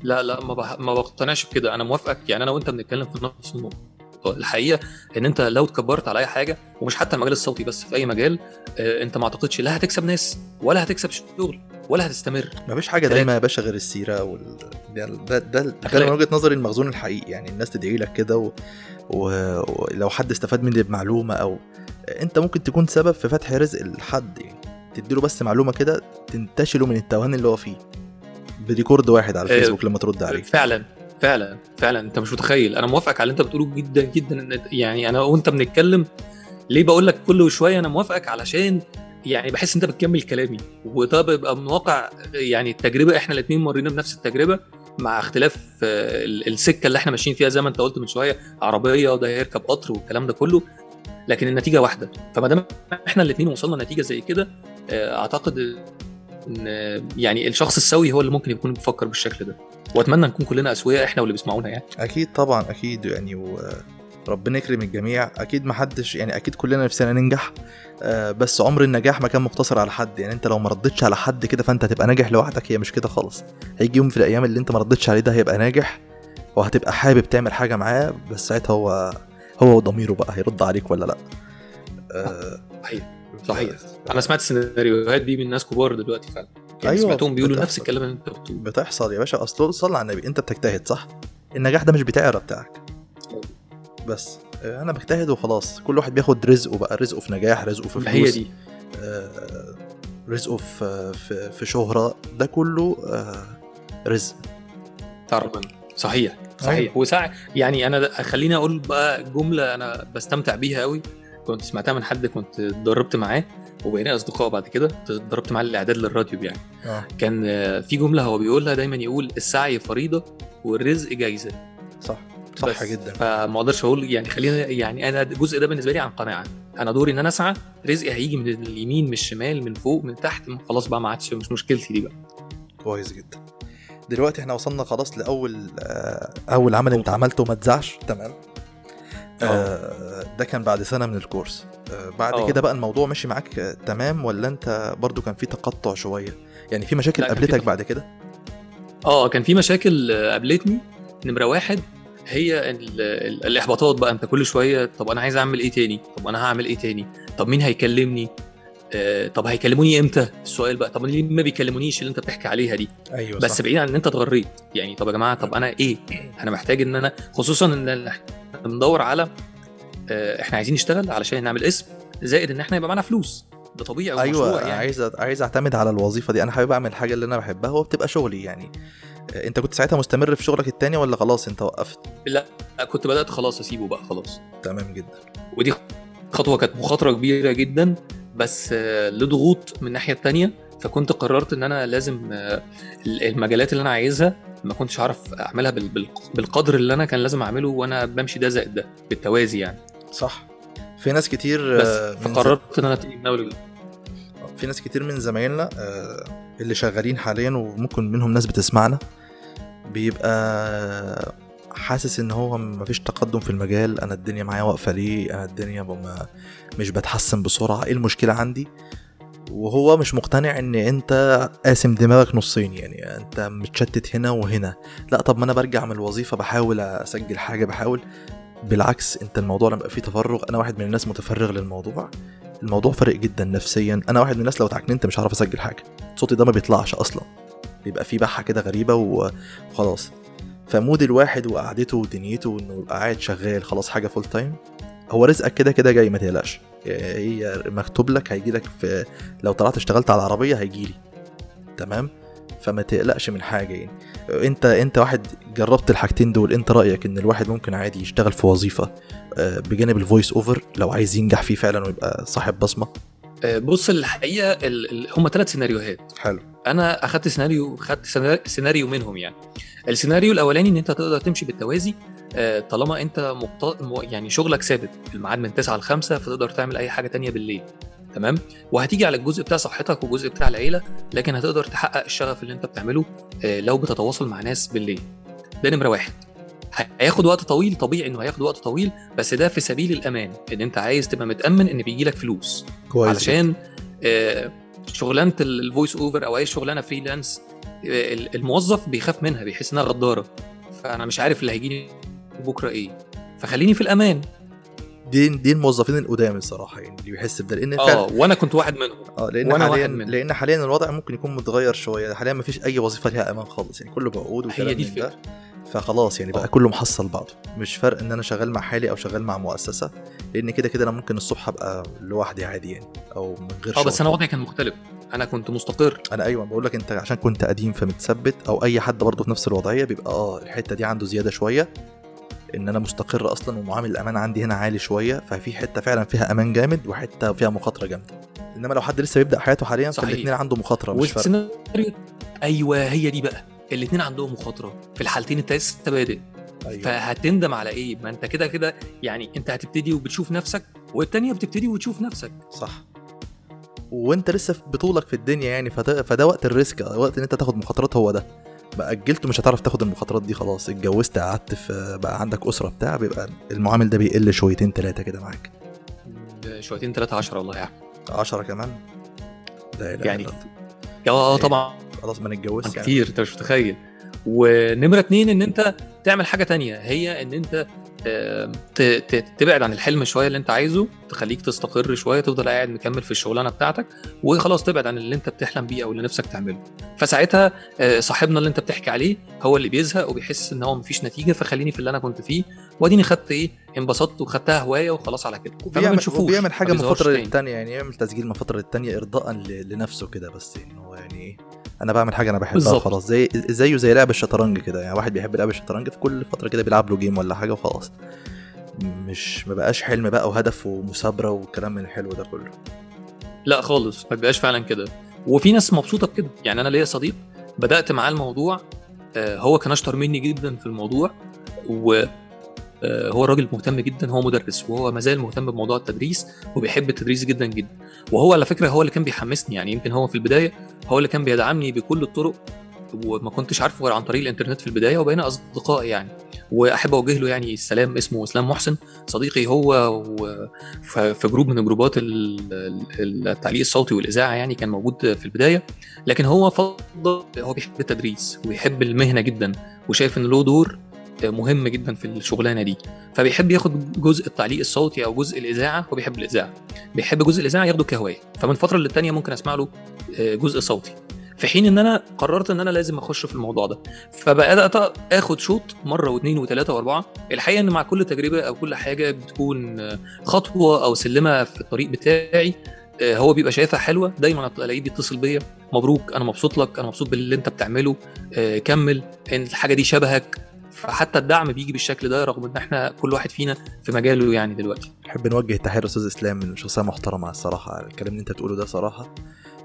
لا لا ما بح... ما بقتنعش بكده. أنا موافقك يعني أنا وأنت بنتكلم في نفس النقطة. الحقيقة إن أنت لو اتكبرت على أي حاجة ومش حتى المجال الصوتي بس في أي مجال آه، أنت ما أعتقدش لا هتكسب ناس ولا هتكسب شغل ولا هتستمر. مفيش حاجة دايما يا باشا غير السيرة وال... ده ده ده, ده. من وجهة نظري المخزون الحقيقي يعني الناس تدعي لك كده و... و... ولو حد استفاد مني بمعلومة أو انت ممكن تكون سبب في فتح رزق لحد يعني. تديله بس معلومة كده تنتشله من التوهان اللي هو فيه. بريكورد واحد على آه، الفيسبوك لما ترد عليه فعلا فعلا فعلا. انت مش متخيل. أنا موافقك على اللي انت بتقوله جدا جدا إن يعني أنا وأنت بنتكلم ليه بقول لك كل شوية أنا موافقك؟ علشان يعني بحس أنت بتكمل كلامي. وده بيبقى من واقع يعني التجربة إحنا الاثنين مرينا بنفس التجربة مع اختلاف آه، ال- السكة اللي إحنا ماشيين فيها زي ما أنت قلت من شوية عربية وده هيركب قطر والكلام ده كله. لكن النتيجة واحدة. فما دام إحنا الاثنين وصلنا نتيجة زي كده آه، أعتقد إن آه، يعني الشخص السوي هو اللي ممكن يكون بيفكر بالشكل ده. وأتمنى نكون كلنا أسوياء إحنا واللي بيسمعونا يعني. أكيد طبعا أكيد يعني وربنا يكرم الجميع. أكيد ما حدش يعني أكيد كلنا نفسنا ننجح. آه، بس عمر النجاح ما كان مقتصر على حد. يعني أنت لو ما ردتش على حد كده فأنت هتبقى ناجح لوحدك. هي مش كده خالص. هيجي يوم في الأيام اللي أنت ما ردتش عليه ده هيبقى ناجح وهتبقى حابب تعمل حاجة معاه. بس ساعتها هو هو وضميره بقى هيرد عليك ولا لأ؟ آه، صحيح. صحيح. أنا سمعت السيناريوهات دي من ناس كبار دلوقتي فعلا. يعني أيوة، سمعتهم بيقولوا. نفس الكلام اللي أنت بتقوله. بتحصل يا باشا. أصل صلى على النبي أنت بتجتهد صح؟ النجاح ده مش بتاعي بتاعك. بس آه، أنا بجتهد وخلاص. كل واحد بياخد رزقه بقى رزقه في نجاح رزقه في فلوس هي دي. آه، رزقه في في في شهرة. ده كله آه، رزق. تعرف صحيح صحيح. وساعة يعني أنا خليني أقول بقى جملة أنا بستمتع بيها قوي كنت سمعتها من حد كنت اتدربت معاه وبقينا أصدقاء بعد كده اتدربت معاه الاعداد للراديو يعني. آه. كان آه، في جملة هو بيقولها دايما يقول السعي فريضة والرزق جايزة. صح صح. جدا. فما أقدرش أقول يعني خلينا يعني أنا الجزء ده بالنسبة لي عن قناعة. أنا دوري إن أنا أسعى رزقي هيجي من اليمين من الشمال من فوق من تحت خلاص بقى ما عادش مش مشكلتي دي بقى. كويس جدا. دلوقتي إحنا وصلنا خلاص لأول آه، أول عمل انت عملته وما تزعش تمام. آه، ده كان بعد سنة من الكورس. آه، بعد آه. كده بقى الموضوع مشي معاك آه، تمام ولا انت برضو كان في تقطع شوية؟ يعني في مشاكل قابلتك بعد كده؟ آه كان في مشاكل آه، قابلتني. نمرة واحد هي ال- ال- الإحباطات بقى. انت كل شوية طب أنا عايز أعمل إيه تاني؟ طب أنا هعمل إيه تاني؟ طب مين هيكلمني؟ آه طب هيكلموني إمتى؟ السؤال بقى طب ليه ما بيكلمونيش اللي أنت بتحكي عليها دي؟ أيوه بس بعيد عن إن أنت اتغريت يعني طب يا جماعة طب أنا إيه؟ أنا محتاج إن أنا خصوصا إن إحنا بندور على آه، إحنا عايزين نشتغل علشان نعمل اسم زائد إن إحنا يبقى معانا فلوس. ده طبيعي أيوه يعني. عايز عايز أعتمد على الوظيفة دي. أنا حابب أعمل الحاجة اللي أنا بحبها وبتبقى شغلي يعني. آه، أنت كنت ساعتها مستمر في شغلك التاني ولا خلاص أنت وقفت؟ لا كنت بدأت خلاص أسيبه بقى خلاص. تمام جدا. ودي خطوة كانت مخاطرة كبيرة جدا. بس آه، لضغوط من الناحية التانية فكنت قررت إن أنا لازم آه، المجالات اللي أنا عايزها ما كنتش هعرف أعملها بال- بال- بالقدر اللي أنا كان لازم أعمله وأنا بمشي ده زائد ده بالتوازي يعني صح في ناس كتير بس آه، ز- فقررت إن أنا اتجه من أول وجديد. في ناس كتير من زمايلنا اللي شغالين حاليا وممكن منهم ناس بتسمعنا بيبقى حاسس إن هو مفيش تقدم في المجال أنا الدنيا معايا واقفة ليه؟ أنا الدنيا بما مش بتحسن بسرعة. إيه المشكلة عندي؟ وهو مش مقتنع إن أنت قاسم دماغك نصين يعني أنت متشتت هنا وهنا. لأ طب ما أنا برجع من الوظيفة بحاول أسجل حاجة بحاول. بالعكس أنت الموضوع لما يبقى فيه تفرغ أنا واحد من الناس متفرغ للموضوع. الموضوع فارق جدا نفسيا. أنا واحد من الناس لو اتعكننت مش هعرف أسجل حاجة. صوتي ده ما بيطلعش أصلا. بيبقى فيه بحة كده غريبة وخلاص. ف mood الواحد وقعدته ودنيته انه يبقى قاعد شغال خلاص حاجة full time هو رزقك كده كده جاي ما تقلقش. هي مكتوب لك هيجي لك في لو طلعت اشتغلت على العربية هيجي لي. تمام؟ فما تقلقش من حاجة يعني. انت انت واحد جربت الحاجتين دول انت رأيك إن الواحد ممكن عادي يشتغل في وظيفة آه، بجانب ال voice over لو عايز ينجح فيه فعلا ويبقى صاحب بصمة؟ بص الحقيقة ال- هم ثلاث سيناريوهات. حلو. أنا أخدت سيناريو خدت سينا- سيناريو منهم يعني. السيناريو الأولاني إن أنت تقدر تمشي بالتوازي آه، طالما أنت مقت... يعني شغلك ثابت. الميعاد من 9 ل 5 فتقدر تعمل أي حاجة تانية بالليل. تمام؟ وهتيجي على الجزء بتاع صحتك والجزء بتاع العيلة لكن هتقدر تحقق الشغف اللي أنت بتعمله آه، لو بتتواصل مع ناس بالليل. ده نمرة واحد. هياخد وقت طويل طبيعي إنه هياخد وقت طويل بس ده في سبيل الأمان إن أنت عايز تبقى متأمن إن بيجي لك فلوس. كويس علشان آه، شغلانة ال voice over أو أي شغلانة freelance آه، الموظف بيخاف منها بيحس إنها غدارة. فأنا مش عارف اللي هيجيني بكرة إيه. فخليني في الأمان. دي دي الموظفين القدام الصراحة يعني اللي بيحس بده لأن آه وأنا كنت واحد منهم. آه لأن وأنا حاليا واحد منهم. لأن حاليا الوضع ممكن يكون متغير شوية. حاليا ما فيش أي وظيفة ليها أمان خالص يعني كله بعقود وكلام هي دي. الفكرة. فخلاص يعني بقى آه. كله محصل بعضه. مش فرق إن أنا شغال مع حالي أو شغال مع مؤسسة لأن كده كده أنا ممكن الصبح أبقى لوحدي عادي يعني أو من غير آه بس أنا وضعي كان مختلف. أنا كنت مستقر. أنا أيوه بقول لك أنت عشان كنت قديم فمتثبت أو أي حد برضه في نفس الوضعية بيبقى آه الحتة دي عنده زيادة شوية. إن أنا مستقر أصلا ومعامل الامان عندي هنا عالي شوية ففي حتة فعلا فيها أمان جامد وحتة فيها مخاطرة جامدة. إنما لو حد لسه بيبدأ حياته حاليا. فالاثنين عنده مخاطرة مش فرق أيوه هي دي بقى. الاثنين عندهم مخاطرة. في الحالتين انت لسه بادئ. أيوة. فهتندم على إيه؟ ما أنت كده كده يعني أنت هتبتدي وبتشوف نفسك والتانية بتبتدي وتشوف نفسك. صح. وأنت لسه بطولك في الدنيا يعني فده, فده وقت الريسك وقت إن أنت تاخد مخاطرات هو ده. بقى أجلت مش هتعرف تاخد المخاطرات دي خلاص. اتجوزت قعدت في بقى عندك أسرة بتاع بيبقى المعامل ده بيقل شويتين ثلاثة كده معاك. شويتين ثلاثة عشرة والله يعني 10 كمان؟ إله يعني آه إيه. طبعا. خلاص ما نتجوزش يعني. كتير انت مش متخيل. ونمرة اتنين إن أنت تعمل حاجة تانية هي إن أنت تبعد عن الحلم شوية اللي أنت عايزه تخليك تستقر شوية تفضل قاعد مكمل في الشغلانة بتاعتك وخلاص تبعد عن اللي أنت بتحلم بيه أو اللي نفسك تعمله. فساعتها آه، صاحبنا اللي أنت بتحكي عليه هو اللي بيزهق وبيحس إن هو مفيش نتيجة فخليني في اللي أنا كنت فيه. وأديني خدت إيه؟ انبسطت وخدتها هواية وخلاص على كده. فما بنشوفوش. وبيعمل حاجة من فتره تاني. للتانيه يعني يعمل تسجيل من فتره للتانيه ارضاء لنفسه كده بس انه يعني إيه؟ أنا بعمل حاجة أنا بحبها بالظبط. خلاص زي زيه زي لعب الشطرنج كده يعني واحد بيحب لعب الشطرنج في كل فترة كده بيلعب له جيم ولا حاجة وخلاص. مش ما بقاش حلم بقى وهدف ومثابرة والكلام من الحلو ده كله. لا خالص ما بيبقاش فعلا كده. وفي ناس مبسوطة بكده يعني أنا ليا صديق بدأت معاه الموضوع آه، هو كان أشطر مني جدا في الموضوع و هو راجل مهتم جدا هو مدرس وهو ما زال مهتم بموضوع التدريس وبيحب التدريس جدا جدا. وهو على فكرة هو اللي كان بيحمسني يعني يمكن هو في البداية هو اللي كان بيدعمني بكل الطرق وما كنتش عارفه غير عن طريق الإنترنت في البداية وبقينا اصدقاء يعني. وأحب أوجه له يعني السلام اسمه إسلام محسن صديقي هو في جروب من جروبات ال- ال- التعليق الصوتي والإذاعة يعني كان موجود في البداية. لكن هو فضل هو بيحب التدريس ويحب المهنة جدا وشايف إن له دور مهم جدا في الشغلانة دي. فبيحب ياخد جزء التعليق الصوتي أو جزء الإذاعة هو بيحب الإذاعة. بيحب جزء الإذاعة ياخده كهواية. فمن فترة للتانية ممكن أسمع له جزء صوتي. في حين إن أنا قررت إن أنا لازم أخش في الموضوع ده. فبدأت آخد شوط مرة واثنين وثلاثه وأربعة. الحقيقة إن مع كل تجربة أو كل حاجة بتكون خطوة أو سلمة في الطريق بتاعي آه، هو بيبقى شايفها حلوة. دايما ألاقيه بيتصل بيا. مبروك أنا مبسوط لك أنا مبسوط باللي أنت بتعمله. آه، كمل. الحاجة دي شبهك. فحتى الدعم بيجي بالشكل ده رغم إن إحنا كل واحد فينا في مجاله يعني دلوقتي. نحب نوجه تحية لأستاذ إسلام من شخصية محترمة الصراحة الكلام اللي أنت بتقوله ده صراحة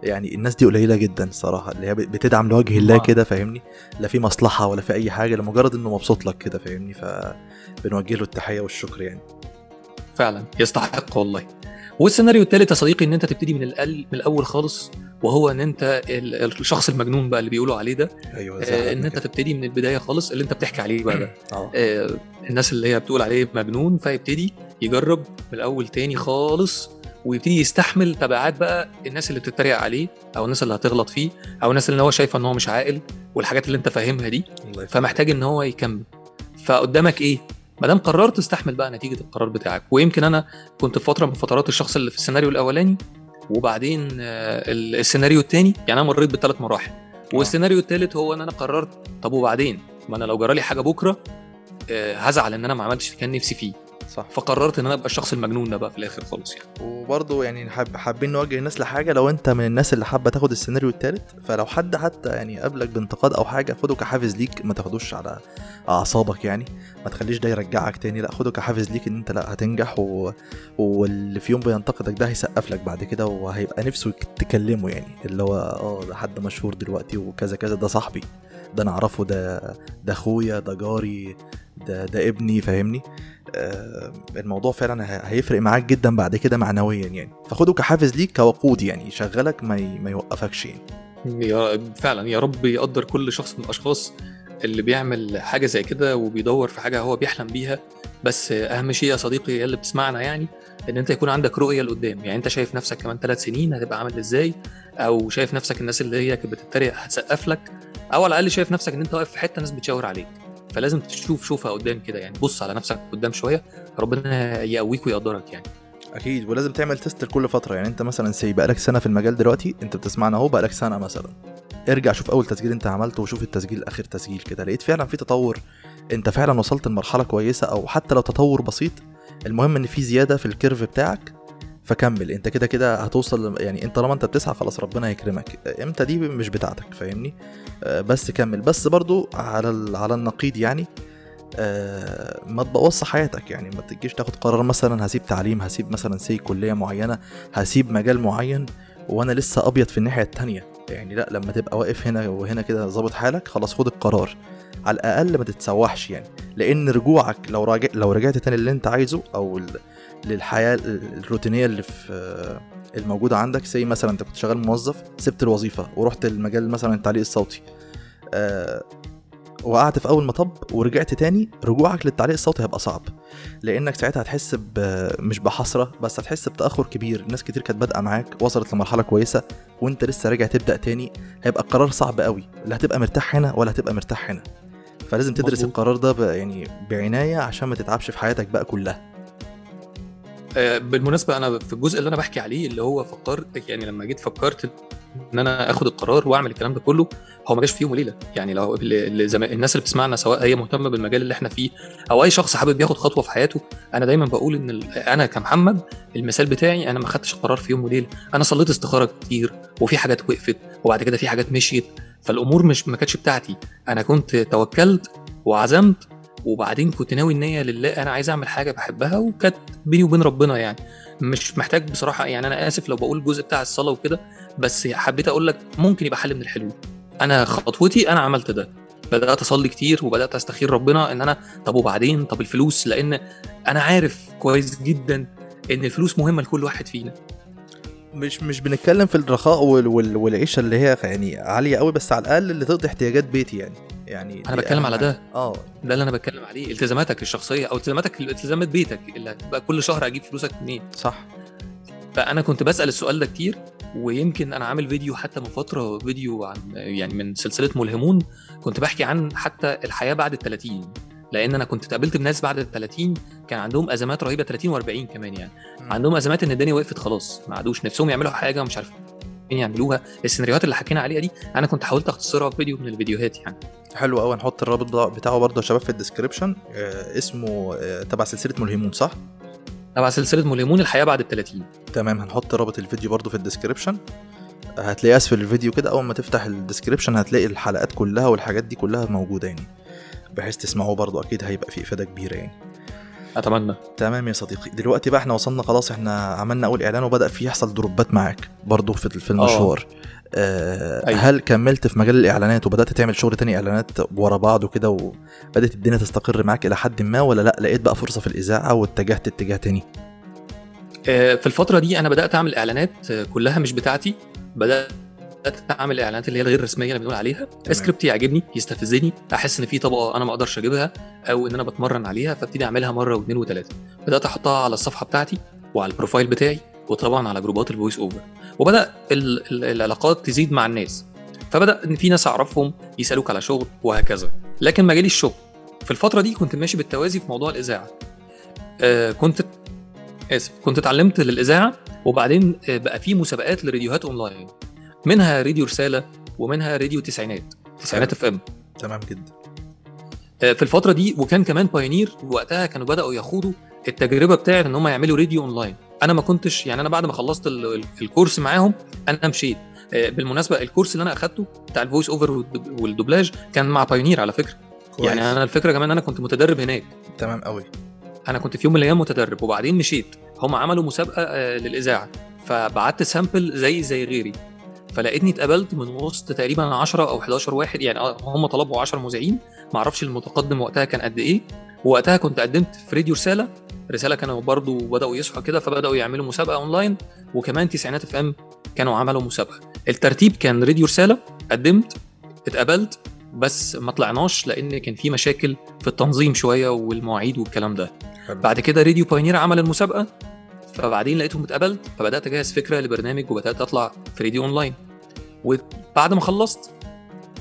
يعني الناس دي قليلة جدا الصراحه اللي هي بتدعم لوجه الله آه. كده فاهمني؟ لا في مصلحة ولا في أي حاجة لمجرد إنه مبسوط لك كده فاهمني؟ فبنوجه له التحية والشكر يعني. فعلا يستحق والله. والسيناريو الثالث يا صديقي إن أنت تبتدي من الأقل من الأول خالص وهو إن أنت ال- الشخص المجنون بقى اللي بيقولوا عليه ده أيوه آه، إن أنت تبتدي من البداية خالص اللي أنت بتحكي عليه بقى ده. *clears throat* آه. آه، الناس اللي هي بتقول عليه مجنون فيبتدي يجرب من الأول تاني خالص ويبتدي يستحمل تبعات بقى الناس اللي بتتريق عليه أو الناس اللي هتغلط فيه أو الناس اللي هو شايفة إن هو مش عاقل والحاجات اللي أنت فاهمها دي. فمحتاج إن هو يكمل. فقدامك إيه؟ ما دام قررت استحمل بقى نتيجة القرار بتاعك ويمكن أنا كنت في فترة من فترات الشخص اللي في السيناريو الأولاني وبعدين آه، ال- السيناريو الثاني يعني أنا مريت بثلاث مراحل. والسيناريو الثالث هو إن أنا قررت طب وبعدين؟ ما أنا لو جرالي حاجة بكرة آه، هزعل إن أنا ما عملتش اللي كان نفسي فيه. صح. فقررت إن أنا أبقى الشخص المجنون ده بقى في الآخر خالص يعني. وبرضه يعني حاب حابين نوجه الناس لحاجة لو أنت من الناس اللي حابة تاخد السيناريو التالت فلو حد حتى يعني قابلك بانتقاد أو حاجة خده كحافز ليك ما تاخدوش على أعصابك يعني. ما تخليش ده يرجعك تاني لا خده كحافز ليك إن أنت لا هتنجح و... واللي في يوم بينتقدك ده هيسقف لك بعد كده وهيبقى نفسه تكلمه يعني اللي هو آه ده حد مشهور دلوقتي وكذا كذا ده صاحبي. ده أنا اعرفه ده ده اخويا ده جاري ده ده ابني فاهمني؟ آه، الموضوع فعلا هيفرق معاك جدا بعد كده معنويا يعني. فخده كحافز ليك كوقود يعني يشغلك ما, ي... ما يوقفكش يعني. يا فعلا يا رب يقدر كل شخص من الأشخاص اللي بيعمل حاجة زي كده وبيدور في حاجة هو بيحلم بيها. بس أهم شيء يا صديقي اللي بتسمعنا يعني إن أنت يكون عندك رؤية لقدام. يعني أنت شايف نفسك كمان ثلاث سنين هتبقى عامل إزاي؟ أو شايف نفسك الناس اللي هي كانت بتتريق هتسقف لك؟ أو على الأقل شايف نفسك إن أنت واقف في حتة ناس بتشاور عليك. فلازم تشوف شوفها قدام كده يعني. بص على نفسك قدام شوية ربنا يقويك ويقدرك يعني. أكيد ولازم تعمل test لكل فترة. يعني أنت مثلا سي بقالك سنة في المجال دلوقتي أنت بتسمعنا أهو بقالك سنة مثلا. ارجع شوف أول تسجيل أنت عملته وشوف التسجيل آخر تسجيل كده. لقيت فعلا في تطور. أنت فعلا وصلت لمرحلة كويسة أو حتى لو تطور بسيط المهم إن في زيادة في ال curve بتاعك فكمل. انت كده كده هتوصل يعني انت طالما انت بتسعى خلاص ربنا هيكرمك إمتى دي مش بتاعتك فاهمني؟ آه، بس كمل. بس برضو على على النقيض يعني آه، ما تبوظش حياتك. يعني ما تجيش تاخد قرار مثلا هسيب تعليم هسيب مثلا سي كلية معينة هسيب مجال معين وأنا لسه أبيض في الناحية التانية. يعني لأ لما تبقى واقف هنا وهنا كده ظابط حالك خلاص خد القرار. على الأقل ما تتسوحش يعني. لأن رجوعك لو راجع لو رجعت تاني اللي أنت عايزه أو للحياة ال- الروتينية اللي في آه، الموجودة عندك زي مثلا أنت كنت شغال موظف سبت الوظيفة ورحت المجال مثلا التعليق الصوتي آه، وقعت في أول مطب ورجعت تاني رجوعك للتعليق الصوتي هيبقى صعب لأنك ساعتها هتحس. مش بحسرة بس هتحس بتأخر كبير ناس كتير كانت بادئة معاك وصلت لمرحلة كويسة وأنت لسه راجع تبدأ تاني هيبقى القرار صعب قوي لا هتبقى مرتاح هنا ولا هتبقى مرتاح هنا فلازم تدرس مظبوط. القرار ده. يعني بعناية عشان ما تتعبش في حياتك بقى كلها بالمناسبة أنا في الجزء اللي أنا بحكي عليه اللي هو فكرت يعني لما جيت فكرت إن أنا آخد القرار وأعمل الكلام ده كله هو ما جاش في يوم وليلة يعني لو. الناس اللي بتسمعنا سواء هي مهتمة بالمجال اللي إحنا فيه أو أي شخص حابب ياخد خطوة في حياته أنا دايما بقول إن. أنا كمحمد المثال بتاعي أنا ما خدتش القرار في يوم وليلة أنا صليت استخارة كتير وفي حاجات وقفت وبعد كده في حاجات مشيت فالأمور مش ما كانتش بتاعتي أنا كنت توكلت وعزمت وبعدين كنت ناوي النية لله أنا عايز أعمل حاجة بحبها وكانت بيني وبين ربنا يعني. مش محتاج بصراحة يعني أنا آسف لو بقول الجزء بتاع الصلاة وكده بس حبيت أقول لك ممكن يبقى حل من الحلول. أنا خطوتي أنا عملت ده. بدأت أصلي كتير وبدأت أستخير ربنا إن أنا طب وبعدين؟ طب الفلوس؟ لأن أنا عارف كويس جدا إن الفلوس مهمة لكل واحد فينا. مش مش بنتكلم في الرخاء وال... وال... والعيشة اللي هي يعني عالية قوي بس على الأقل اللي تقضي احتياجات بيتي يعني. يعني أنا بتكلم على. ده. آه. ده اللي أنا بتكلم عليه التزاماتك الشخصية أو التزاماتك التزامات بيتك اللي هتبقى كل شهر أجيب فلوسك منين. صح. فأنا كنت بسأل السؤال ده كتير ويمكن أنا عامل فيديو حتى من فترة فيديو عن يعني من سلسلة ملهمون كنت بحكي عن حتى الحياة بعد ال 30 لأن أنا كنت اتقابلت بناس بعد ال 30 كان عندهم أزمات رهيبة 30 و40 كمان يعني. عندهم أزمات إن الدنيا وقفت خلاص ما عادوش نفسهم يعملوا حاجة ومش عارفين يعملوها. السيناريوهات اللي حكينا عليها دي أنا كنت حاولت أختصرها في فيديو من الفيديوهات يعني. حلو قوي هنحط الرابط بتاعه- برضه يا شباب في ال description آه اسمه آه تبع سلسلة ملهمون صح؟ تبع سلسلة ملهمون الحياة بعد ال 30 تمام. هنحط رابط الفيديو برضه في ال description هتلاقيه اسفل الفيديو كده. أول ما تفتح ال description هتلاقي الحلقات كلها والحاجات دي كلها موجودة يعني. بحيث تسمعوه برضه أكيد هيبقى فيه إفادة كبيرة يعني. أتمنى. تمام يا صديقي. دلوقتي بقى إحنا وصلنا خلاص إحنا عملنا أول إعلان وبدأ فيه يحصل دروبات معاك برضه في في المشوار. آه أيوة. هل كملت في مجال الإعلانات وبدأت تعمل شغل تاني إعلانات ورا بعض وكده وبدأت الدنيا تستقر معاك إلى حد ما ولا لأ؟ لقيت بقى فرصة في الإذاعة واتجهت اتجاه تاني. آه، في الفترة دي أنا بدأت أعمل إعلانات آه، كلها مش بتاعتي. بدأت أعمل الإعلانات اللي هي الغير رسمية اللي بنقول عليها. سكريبت يعجبني يستفزني. أحس إن في طبقة أنا ما أقدرش أجيبها أو إن أنا بتمرن عليها فأبتدي أعملها مرة واثنين وثلاثة. بدأت أحطها على الصفحة بتاعتي وعلى ال profile بتاعي وطبعا على جروبات ال voice ال- ال- العلاقات تزيد مع الناس. فبدأ إن في ناس أعرفهم يسألوك على شغل وهكذا. لكن ما جاليش شغل. في الفترة دي كنت ماشي بالتوازي في موضوع الإذاعة. آه كنت آسف كنت اتعلمت للإذاعة وبعدين آه، بقى في مسابقات لراديوهات أونلاين. منها راديو رسالة ومنها راديو تسعينات. تسعينات FM تمام جدا. في الفترة دي وكان كمان بايونير وقتها كانوا بدأوا يخوضوا التجربة بتاعت إن هم يعملوا راديو أونلاين. أنا ما كنتش يعني أنا بعد ما خلصت ال- ال- ال course معاهم أنا مشيت. آه، بالمناسبة ال course اللي أنا أخدته بتاع ال voice over والدوبلاج كان مع بايونير على فكرة. كويس. يعني أنا الفكرة كمان أنا كنت متدرب هناك. تمام قوي أنا كنت في يوم من الأيام متدرب وبعدين مشيت. هم عملوا مسابقة آه، للإذاعة. فبعت sample زي زي غيري. فلقيتني اتقبلت من وسط تقريبا 10 أو 11 واحد يعني آه، هم طلبوا 10 مذيعين. ما أعرفش المتقدم وقتها كان قد إيه. ووقتها كنت قدمت في راديو رسالة. رسالة كانوا برضو بدأوا يصحوا كده فبدأوا يعملوا مسابقة أونلاين. وكمان تسعينات FM كانوا عملوا مسابقة. الترتيب كان راديو رسالة. قدمت اتقبلت بس ما طلعناش لأن كان في مشاكل في التنظيم شوية والمواعيد والكلام ده. بعد كده راديو بايونير عمل المسابقة. فبعدين لقيتهم اتقبلت فبدأت أجهز فكرة لبرنامج وبدأت أطلع في راديو اونلاين وبعد ما خلصت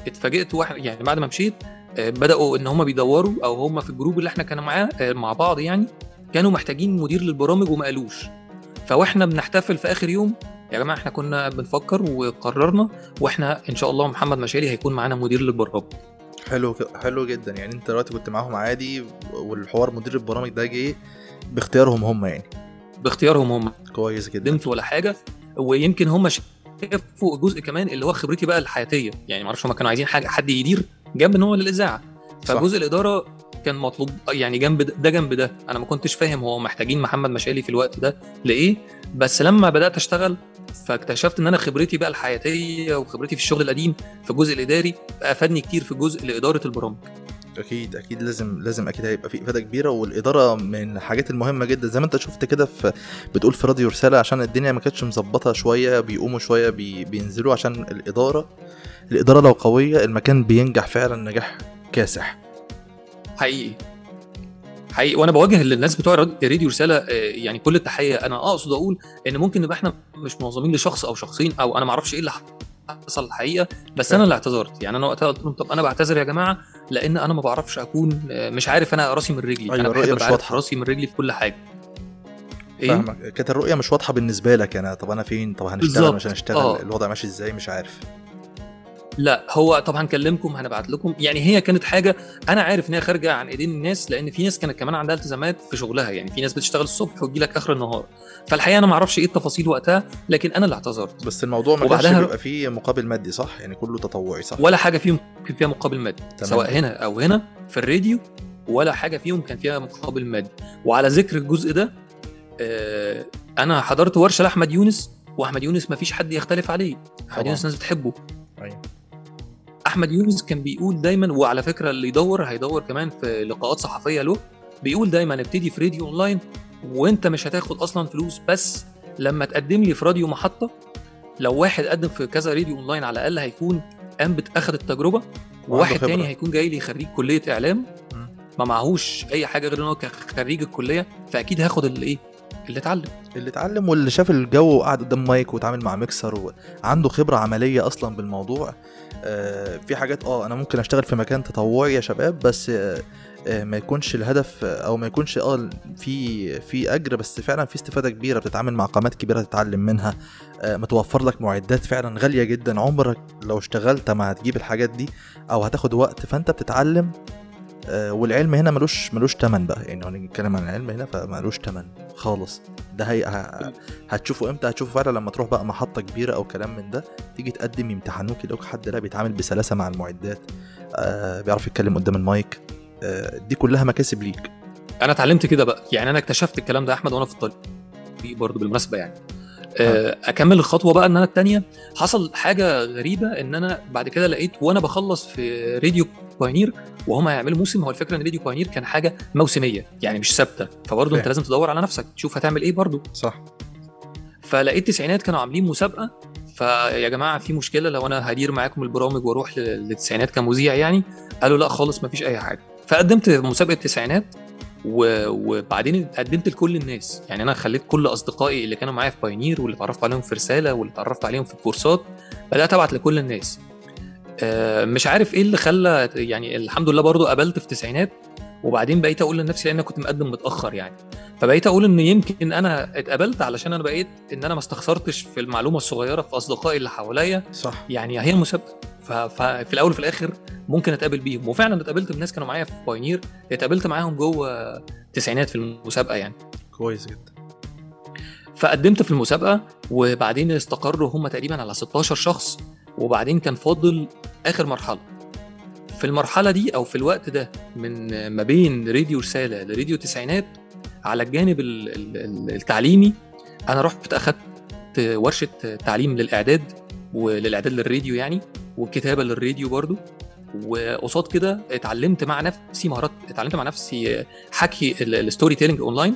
اتفاجئت واحد يعني بعد ما مشيت آه، بدأوا إن هم بيدوروا أو هم في الجروب اللي إحنا كانوا معاه آه، مع بعض يعني كانوا محتاجين مدير للبرامج وما قالوش. فوإحنا بنحتفل في آخر يوم يا جماعة إحنا كنا بنفكر وقررنا وإحنا إن شاء الله محمد مشاري هيكون معانا مدير للبرامج. حلو حلو جدا. يعني أنت دلوقتي كنت معاهم عادي والحوار مدير البرامج ده جه باختيارهم هم يعني. باختيارهم هم. كويس جدا. قدمت ولا حاجة ويمكن هم شافوا جزء كمان اللي هو خبرتي بقى الحياتية. يعني معرفش هم كانوا عايزين حاجة حد يدير جنب إن هو للاذاعه صح. فجزء الإدارة كان مطلوب يعني جنب ده, ده جنب ده. أنا ما كنتش فاهم هو محتاجين محمد مشالي في الوقت ده لإيه. بس لما بدأت أشتغل فاكتشفت إن أنا خبرتي بقى الحياتية وخبرتي في الشغل القديم في الجزء الإداري أفادني كتير في جزء لإدارة البرامج. أكيد أكيد لازم لازم أكيد هيبقى في إفادة كبيرة. والإدارة من الحاجات المهمة جدا زي ما أنت شفت كده في بتقول في راديو رسالة عشان الدنيا ما كانتش مظبطة شوية بيقوموا شوية بي بينزلوا عشان الإدارة. الإدارة لو قوية المكان بينجح فعلا نجاح كاسح. حقيقي. حقيقي. وأنا بوجه للناس بتوع راد- راديو رسالة آه، يعني كل التحية. أنا أقصد أقول إن ممكن نبقى إحنا مش منظمين لشخص أو شخصين أو أنا ما أعرفش إيه اللي حصل الحقيقة بس أنا اللي اعتذرت. يعني أنا وقتها قلت لهم طب أنا بعتذر يا جماعة لأن أنا ما بعرفش أكون مش عارف أنا راسي من رجلي. أيوة، أنا بحب مش واضحة. راسي من رجلي في كل حاجة. إيه؟ فاهمك. كانت الرؤية مش واضحة بالنسبة لك أنا طب أنا فين؟ طب هنشتغل. مش هنشتغل؟ آه. الوضع ماشي إزاي؟ مش عارف. لا هو طبعا هنكلمكم هنبعت لكم. يعني هي كانت حاجة أنا عارف إن هي خارجة عن إيدين الناس لأن في ناس كانت كمان عندها التزامات في شغلها. يعني في ناس بتشتغل الصبح وتجي لك آخر النهار. فالحقيقة أنا ما أعرفش إيه التفاصيل وقتها لكن أنا اللي اعتذرت. بس الموضوع ما كانش بيبقى فيه مقابل مادي صح؟ يعني كله تطوعي صح؟ ولا حاجة فيهم كان فيها مقابل مادي تمام. سواء هنا أو هنا في الراديو ولا حاجة فيهم كان فيها مقابل مادي. وعلى ذكر الجزء ده آه، أنا حضرت ورشة لأحمد يونس وأحمد يونس ما فيش حد يختلف عليه. أحمد يونس ناس بتحبه. أحمد يونس كان بيقول دايما وعلى فكرة اللي يدور هيدور كمان في لقاءات صحفية له بيقول دايما ابتدي في راديو أونلاين وأنت مش هتاخد أصلا فلوس بس لما تقدم لي في راديو محطة لو واحد قدم في كذا راديو أونلاين على الأقل هيكون قام اخد التجربة وواحد خبرة. تاني هيكون جاي لي خريج كلية إعلام. ما معهوش أي حاجة غير إن هو خريج الكلية فأكيد هاخد اللي إيه اللي اتعلم اللي اتعلم واللي شاف الجو وقعد قدام مايك واتعامل مع ميكسر وعنده خبرة عملية أصلا بالموضوع في حاجات آه أنا ممكن أشتغل في مكان تطوعي يا شباب بس آه، آه، ما يكونش الهدف آه، أو ما يكونش آه في في أجر بس فعلا في استفادة كبيرة بتتعامل مع قامات كبيرة تتعلم منها. آه، متوفر لك معدات فعلا غالية جدا. عمرك لو اشتغلت ما هتجيب الحاجات دي أو هتاخد وقت فأنت بتتعلم آه، والعلم هنا ملوش ملوش تمن بقى. يعني لو نتكلم عن العلم هنا فملوش تمن. خالص. ده هي هتشوفه إمتى؟ هتشوفه فعلا لما تروح بقى محطة كبيرة أو كلام من ده تيجي تقدم يمتحنوك يلاقوك حد لا بيتعامل بسلاسة مع المعدات آه بيعرف يتكلم قدام المايك آه دي كلها مكاسب ليك. أنا اتعلمت كده بقى. يعني أنا اكتشفت الكلام ده يا أحمد وأنا في الطريق. برضه بالمناسبة يعني. آه، أكمل الخطوة بقى إن أنا التانية. حصل حاجة غريبة إن أنا بعد كده لقيت وأنا بخلص في راديو بايونير وهم هيعملوا موسم. هو الفكرة إن راديو بايونير كان حاجة موسمية يعني مش ثابتة. فبرضه أنت. لازم تدور على نفسك تشوف هتعمل إيه برضه. صح. فلقيت تسعينات كانوا عاملين مسابقة. فيا جماعة في مشكلة لو أنا هدير معاكم البرامج وأروح لل- للتسعينات كمذيع يعني؟ قالوا لأ خالص مفيش أي حاجة. فقدمت مسابقة تسعينات و- وبعدين قدمت لكل الناس. يعني أنا خليت كل أصدقائي اللي كانوا معايا في بايونير واللي اتعرفت عليهم في رسالة واللي اتعرفت عليهم في الكورسات بدأت أبعت لكل الناس. مش عارف إيه اللي خلى يعني الحمد لله برضو قابلت في تسعينات وبعدين بقيت أقول لنفسي لأن أنا كنت مقدم متأخر يعني. فبقيت أقول إن يمكن أنا اتقبلت علشان أنا بقيت إن أنا ما استخسرتش في المعلومة الصغيرة في أصدقائي اللي حواليا. صح. يعني هي المسابقة. ف- ففي الأول وفي الآخر ممكن أتقابل بيهم. وفعلا اتقابلت بناس كانوا معايا في بايونير اتقابلت معاهم جوه التسعينات في المسابقة يعني. كويس جدا. فقدمت في المسابقة وبعدين استقروا هم تقريبا على 16 شخص. وبعدين كان فاضل آخر مرحلة. في المرحلة دي أو في الوقت ده من ما بين راديو رسالة لراديو تسعينات على الجانب ال- ال- ال- التعليمي أنا رحت أخدت ورشة تعليم للإعداد وللإعداد للراديو يعني والكتابه للراديو برضو. وقصاد كده اتعلمت مع نفسي مهارات اتعلمت مع نفسي حكي ال- ال storytelling online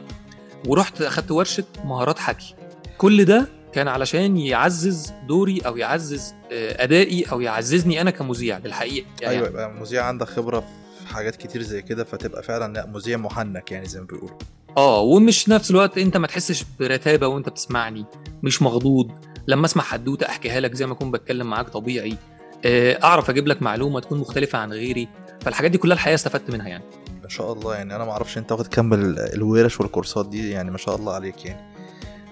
ورحت أخدت ورشة مهارات حكي. كل ده كان علشان يعزز دوري أو يعزز آه، أدائي أو يعززني أنا كمذيع بالحقيقة. يعني أيوه يبقى مذيع عندك خبرة في حاجات كتير زي كده فتبقى فعلا لا مذيع محنك يعني زي ما بيقولوا. آه ومش نفس الوقت أنت ما تحسش برتابة وأنت بتسمعني مش مخضوض. لما أسمع حدوتة أحكيها لك زي ما أكون بتكلم معاك طبيعي آه، أعرف أجيب لك معلومة تكون مختلفة عن غيري. فالحاجات دي كلها الحقيقة استفدت منها يعني. ما شاء الله يعني أنا ما أعرفش أنت واخد كم ال- الورش والكورسات دي يعني ما شاء الله عليك يعني.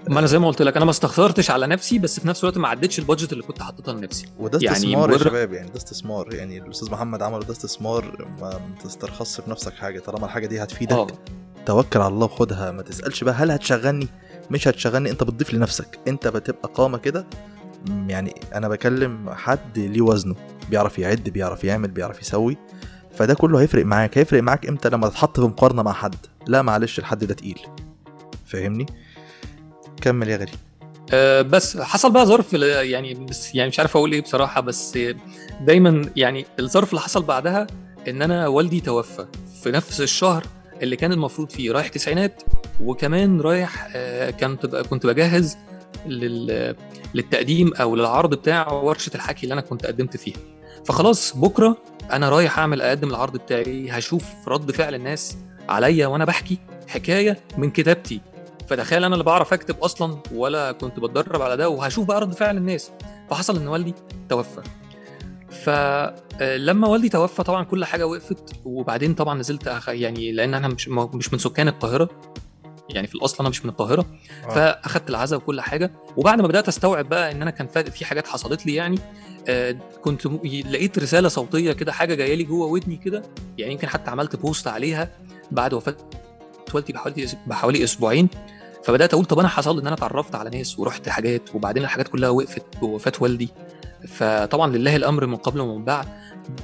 ما أنا زي ما قلت لك أنا ما استخسرتش على نفسي بس في نفس الوقت ما عدتش البادجت اللي كنت حاططها لنفسي. وده يعني استثمار يا مجرد- شباب يعني ده استثمار. يعني الأستاذ محمد عمله ده استثمار ما تسترخصش في نفسك حاجة طالما الحاجة دي هتفيدك آه. توكل على الله وخدها. ما تسألش بقى هل هتشغلني؟ مش هتشغلني أنت بتضيف لنفسك. أنت بتبقى قامة كده. يعني أنا بكلم حد ليه وزنه بيعرف يعد بيعرف يعمل بيعرف يسوي. فده كله هيفرق معاك. هيفرق معاك إمتى؟ لما تتحط في مقارنة مع حد. لا معلش الحد ده تقيل. فاهمني؟ كمل يا غالي. آه، بس حصل بقى ظرف يعني بس يعني مش عارف أقول إيه بصراحة بس دايما يعني الظرف اللي حصل بعدها إن أنا والدي توفى في نفس الشهر اللي كان المفروض فيه رايح تسعينات وكمان رايح آه، كنت بقى كنت بجهز لل للتقديم أو للعرض بتاع ورشة الحكي اللي أنا كنت قدمت فيها. فخلاص بكرة أنا رايح اعمل أقدم العرض بتاعي هشوف رد فعل الناس عليا وأنا بحكي حكاية من كتابتي. فتخيل أنا اللي بعرف أكتب أصلا ولا كنت بتدرب على ده وهشوف بقى رد فعل الناس. فحصل إن والدي توفى. فلما والدي توفى طبعا كل حاجة وقفت وبعدين طبعا نزلت أخ... يعني لأن أنا مش مش من سكان القاهرة. يعني في الأصل أنا مش من القاهرة. آه. فأخدت العزاء وكل حاجة. وبعد ما بدأت أستوعب بقى إن أنا كان في حاجات حصلت لي يعني آه، كنت م- لقيت رسالة صوتية كده حاجة جاية لي جوه ودني كده. يعني يمكن حتى عملت بوست عليها بعد وفاة والدي بحوالي بحوالي أسبوعين فبدأت أقول طب أنا حصل إن أنا اتعرفت على ناس ورحت حاجات وبعدين الحاجات كلها وقفت بوفاه والدي. فطبعا لله الأمر من قبل ومن بعد.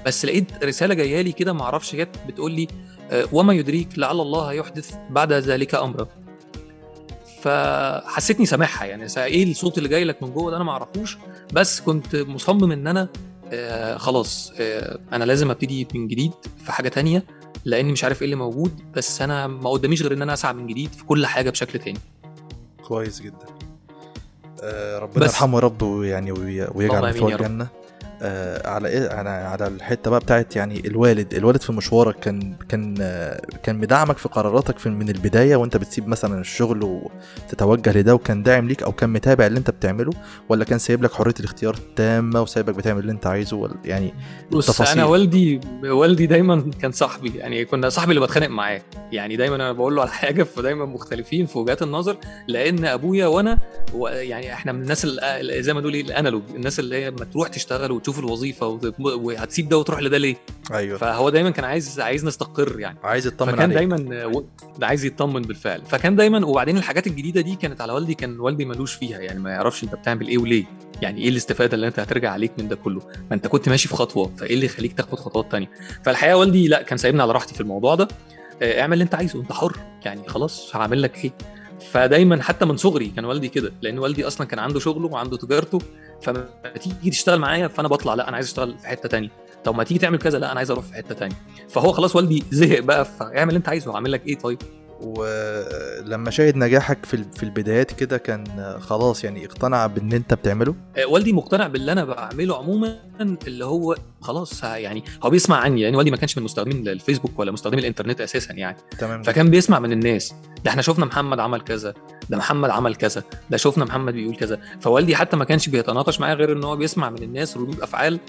بس لقيت رسالة جاية لي كده ما أعرفش جت بتقول لي آه، وما يدريك لعل الله يحدث بعد ذلك أمرا. فحسيتني سامعها يعني إيه الصوت اللي جاي لك من جوه ده أنا ما أعرفوش. بس كنت مصمم إن أنا آه خلاص آه أنا لازم أبتدي من جديد في حاجة تانية لأني مش عارف إيه اللي موجود بس أنا ما قداميش غير إن أنا أسعى من جديد في كل حاجة بشكل تاني كويس جدا آه ربنا. يرحمه يا رب ويعني وي- ويجعل رب. الجنه آه على إيه؟ على على الحتة بقى بتاعت يعني الوالد الوالد في مشوارك كان كان آه كان مدعمك في قراراتك في من البداية وأنت بتسيب مثلا الشغل وتتوجه لده وكان داعم ليك أو كان متابع اللي أنت بتعمله ولا كان سايب لك حرية الاختيار التامه وسايبك بتعمل اللي أنت عايزه؟ ولا يعني بص التفاصيل. أنا والدي والدي دايما كان صاحبي يعني كنا صاحبي اللي بتخانق معاه. يعني دايما أنا بقول له على حاجة فدايما مختلفين في وجهات النظر لأن أبويا وأنا يعني إحنا من الناس اللي زي ما نقول إيه الأنالوج الناس اللي هي ما تروح تشتغل وتشوف الوظيفة وهتسيب ده وتروح لده ليه؟ أيوه. فهو دايما كان عايز عايز نستقر يعني. عايز يطمن فكان عليك. دايما و- ده عايز يطمن بالفعل. فكان دايما وبعدين الحاجات الجديدة دي كانت على والدي كان والدي ملوش فيها. يعني ما يعرفش أنت بتعمل إيه وليه. يعني إيه الاستفادة اللي أنت هترجع عليك من ده كله؟ ما أنت كنت ماشي في خطوة فإيه اللي يخليك تاخد خطوات تانية؟ فالحقيقة والدي لا كان سايبني على راحتي في الموضوع ده. آه، اعمل اللي أنت عايزه. أنت حر. يعني خلاص هعمل لك إيه؟ فدايما حتى من صغري كان والدي كده لأن والدي أصلا كان عنده شغله وعنده تجارته فما تيجي تشتغل معايا فأنا بطلع لأ أنا عايز أشتغل في حتة تانية. طب ما تيجي تعمل كذا لأ أنا عايز أروح في حتة تانية. فهو خلاص والدي زهق بقى فاعمل اللي أنت عايزه هعمل لك إيه طيب؟ ولما شاهد نجاحك في في البدايات كده كان خلاص يعني اقتنع بان انت بتعمله؟ آه، والدي مقتنع باللي أنا بعمله عموما اللي هو خلاص يعني هو بيسمع عني يعني والدي ما كانش من مستخدمين الفيسبوك ولا مستخدمين الإنترنت أساسا يعني. تمام. فكان بيسمع من الناس. ده إحنا شفنا محمد عمل كذا ده محمد عمل كذا ده شفنا محمد بيقول كذا. فوالدي حتى ما كانش بيتناقش معايا غير إن هو بيسمع من الناس ردود أفعال.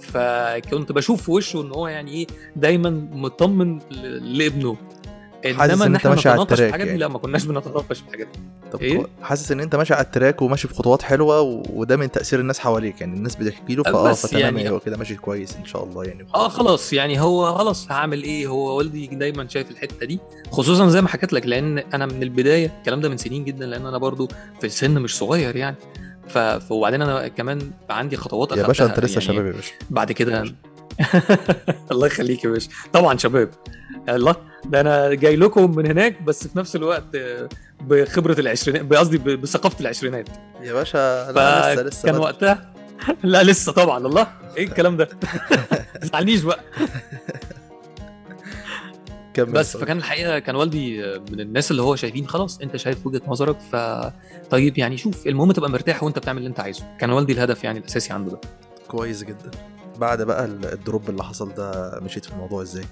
فكنت بشوف في وشه إن هو يعني إيه دايما مطمن لابنه. إنما إن إحنا ماشي على ال track الحاجات دي يعني. لا ما كناش بنتناقش في الحاجات دي طب إيه؟ حاسس إن أنت ماشي على التراك وماشي بخطوات حلوة و- وده من تأثير الناس حواليك يعني الناس بتحكي له فآه فتمام يعني- هو كده ماشي كويس إن شاء الله يعني. آه خلاص يعني هو خلاص هعمل إيه؟ هو والدي دايما شايف الحتة دي خصوصا زي ما حكيت لك لأن أنا من البداية الكلام ده من سنين جدا لأن أنا برضو في السن مش صغير يعني. ف وبعدين أنا كمان عندي خطوات يا باشا أنت لسه يعني شباب يا باشا. بعد كده *laughs* الله يخليك يا باشا. طبعا شباب. الله. ده أنا جاي لكم من هناك بس في نفس الوقت آه، بخبرة العشرينات قصدي بثقافة العشرينات. يا باشا لا لسه لسه كان. وقتها *laughs* لا لسه طبعا الله. إيه الكلام ده؟ *laughs* ما تزعلنيش بقى. كمل بس. فكان الحقيقة كان والدي من الناس اللي هو شايفين خلاص أنت شايف وجهة نظرك ف طيب يعني شوف المهم تبقى مرتاح وأنت بتعمل اللي أنت عايزه. كان والدي الهدف يعني الأساسي عنده ده. كويس جدا. بعد بقى ال- drop اللي حصل ده مشيت في الموضوع إزاي؟ آه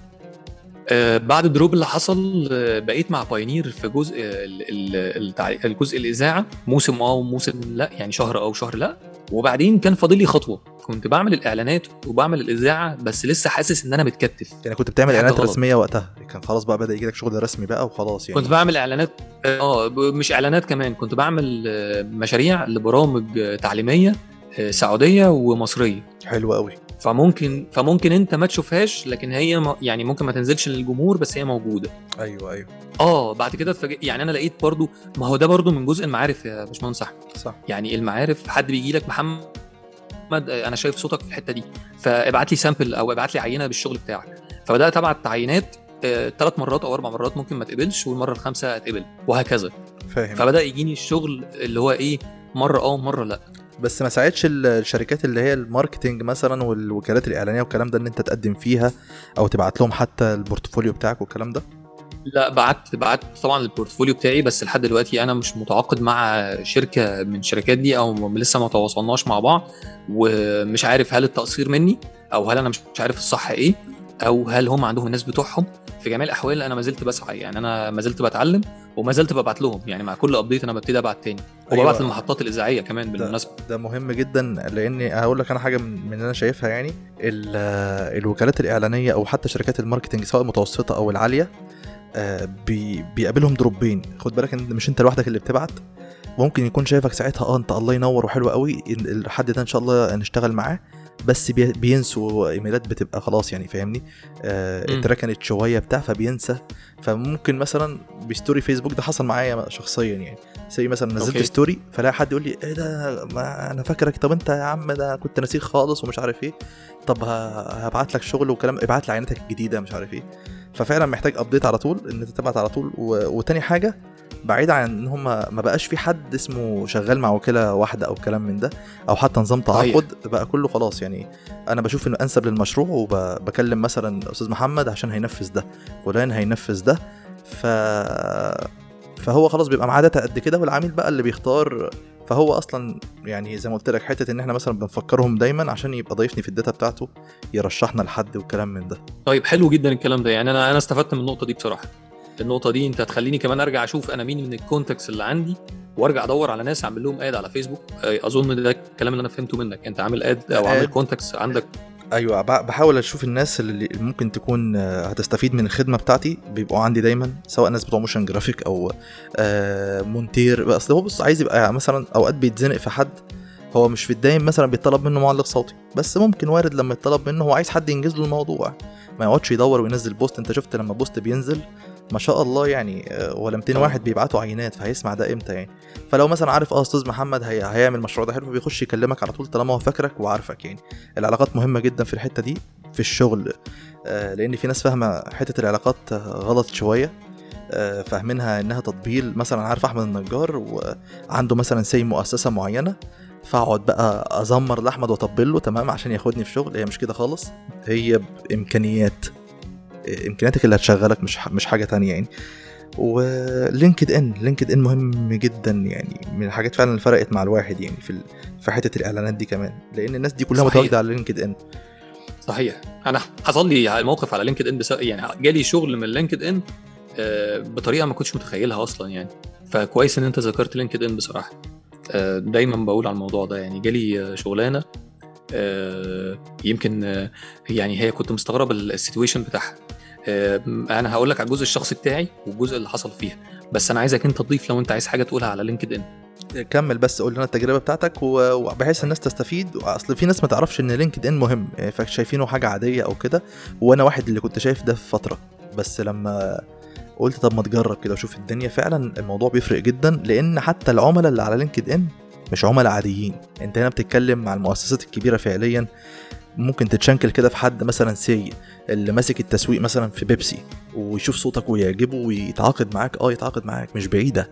بعد drop اللي حصل آه بقيت مع Pioneer في جزء التع- الجزء الإذاعة. موسم آه وموسم لأ يعني شهر آه وشهر لأ. وبعدين كان فاضل لي خطوة. كنت بعمل الإعلانات وبعمل الإذاعة بس لسه حاسس إن أنا متكتف. يعني كنت بتعمل إعلانات. رسمية وقتها. كان خلاص بقى بدأ يجي لك شغل رسمي بقى وخلاص يعني. كنت بعمل إعلانات آه مش إعلانات كمان. كنت بعمل آه، مشاريع لبرامج آه، تعليمية آه، سعودية ومصرية. حلو قوي فممكن فممكن انت ما تشوفهاش لكن هي م- يعني ممكن ما تنزلش للجمهور بس هي موجودة. أيوه أيوه. آه بعد كده اتفاجئ يعني أنا لقيت برضو ما هو ده برضو من جزء المعارف يا باشمهندس أحمد. صح. يعني المعارف حد بيجي لك محمد آه، أنا شايف صوتك في الحتة دي فابعت لي سامبل أو ابعت لي عينة بالشغل بتاعك. فبدأت ابعت عينات ثلاث مرات أو أربع مرات ممكن ما تقبلش والمرة الخامسة اتقبل وهكذا. فاهم. فبدأ يجيني الشغل اللي هو إيه مرة آه ومرة لأ. بس ما ساعدش ال- الشركات اللي هي ال marketing مثلا والوكالات الإعلانية والكلام ده إن أنت تقدم فيها أو تبعت لهم حتى ال portfolio بتاعك والكلام ده؟ لا بعت بعت طبعا ال portfolio بتاعي بس لحد دلوقتي أنا مش متعاقد مع شركة من الشركات دي أو لسه ما تواصلناش مع بعض ومش عارف هل التقصير مني أو هل أنا مش عارف الصح إيه. أو هل هم عندهم الناس بتوعهم؟ في جميع الأحوال أنا ما زلت بسعى يعني أنا ما زلت بتعلم وما زلت ببعت لهم يعني مع كل update أنا ببتدي أبعت تاني. وببعت أيوة. للمحطات الإذاعية كمان بالمناسبة. ده مهم جدا لأن هقول لك أنا حاجة من اللي أنا شايفها يعني ال- الوكالات الإعلانية أو حتى شركات ال marketing سواء المتوسطة أو العالية آه، بي بيقابلهم drop ين. خد بالك إن مش أنت لوحدك اللي بتبعت. ممكن يكون شايفك ساعتها آه أنت الله ينور وحلو قوي ال- الحد ده إن شاء الله نشتغل معاه. بس بي- بينسوا إيميلات بتبقى خلاص يعني فاهمني؟ آه. اتركنت شوية بتاع فبينسى. فممكن مثلا ب story فيسبوك ده حصل معايا شخصيا يعني. زي مثلا نزلت okay. story فلاقي حد يقول لي إيه ده؟ ما أنا فاكرك. طب أنت يا عم ده كنت نسيك خالص. ومش عارف إيه. طب هبعت لك شغل وكلام ابعت لي عينتك الجديدة مش عارف إيه. ففعلا محتاج update على طول إن أنت تبعت على طول. و... وتاني حاجة بعيد عن إن هم ما بقاش في حد اسمه شغال مع وكالة واحدة أو كلام من ده أو حتى نظام تعاقد بقى كله خلاص. يعني أنا بشوف إنه أنسب للمشروع وبكلم مثلا أستاذ محمد عشان هينفذ ده فلان هينفذ ده. ف فهو خلاص بيبقى معاه data قد كده والعميل بقى اللي بيختار. فهو أصلا يعني زي ما قلت لك حتة إن إحنا مثلا بنفكرهم دايما عشان يبقى ضيفني في ال data بتاعته يرشحنا لحد والكلام من ده. طيب حلو جدا الكلام ده. يعني أنا أنا استفدت من النقطة دي بصراحة. النقطة دي انت هتخليني كمان ارجع أشوف أنا مين من ال contacts اللي عندي وارجع ادور على ناس اعمل لهم add على فيسبوك آه، اظن ده الكلام اللي أنا فهمته منك. انت عامل add أو عامل add. contacts عندك؟ أيوه بحاول أشوف الناس اللي ممكن تكون آه، هتستفيد من الخدمة بتاعتي بيبقوا عندي دايما سواء ناس بتوع motion graphic أو آه، مونتير اصل هو بص عايز يبقى مثلا أوقات بيتزنق في حد هو مش في الدايم مثلا بيطلب منه معلق صوتي. بس ممكن وارد لما يطلب منه هو عايز حد ينجز له الموضوع. ما يقعدش يدور وينزل post. انت شفت لما post بينزل ما شاء الله يعني آه، ولا 200 طبعا. واحد بيبعتوا عينات فهيسمع ده إمتى يعني؟ فلو مثلا عارف آه أستاذ محمد هي... هيعمل المشروع ده حلو بيخش يكلمك على طول طالما هو فاكرك وعارفك يعني. العلاقات مهمة جدا في الحتة دي في الشغل آه، لأن في ناس فاهمة حتة العلاقات آه، غلط شوية آه، فاهمينها إنها تطبيل. مثلا عارف أحمد النجار وعنده مثلا سي مؤسسة معينة فأقعد بقى أزمر لأحمد وأطبل له تمام عشان ياخدني في شغل. هي مش كده خالص؟ هي بإمكانيات. آه، إمكانياتك اللي هتشغلك مش مش حاجة تانية يعني. ولينكد إن لينكد إن مهم جدا يعني من الحاجات فعلا اللي فرقت مع الواحد يعني في في حتة الإعلانات دي كمان. لأن الناس دي كلها. متواجدة على لينكد إن. صحيح. أنا حصل لي موقف على لينكد إن بس يعني جالي شغل من لينكد إن آه، بطريقة ما كنتش متخيلها أصلا يعني. فكويس إن أنت ذكرت لينكد إن بصراحة. آه، دايما بقول على الموضوع ده يعني. جالي شغلانة يمكن آه، يعني هي كنت مستغرب ال situation بتاعها. آه، أنا هقول لك على الجزء الشخصي بتاعي والجزء اللي حصل فيها. بس أنا عايزك أنت تضيف لو أنت عايز حاجة تقولها على لينكد ان كمل بس قول لنا التجربة بتاعتك وبحيث الناس تستفيد. أصل في ناس ما تعرفش إن لينكد ان مهم يعني فشايفينه حاجة عادية أو كده. وأنا واحد اللي كنت شايف ده في فترة. بس لما قلت طب ما تجرب كده وشوف الدنيا فعلا الموضوع بيفرق جدا. لأن حتى العملاء اللي على لينكد ان مش عملاء عاديين أنت هنا بتتكلم مع المؤسسات الكبيرة فعليا ممكن تتشنكل كده في حد مثلا سي اللي ماسك التسويق مثلا في بيبسي ويشوف صوتك ويعجبه ويتعاقد معاك. آه يتعاقد معاك مش بعيدة.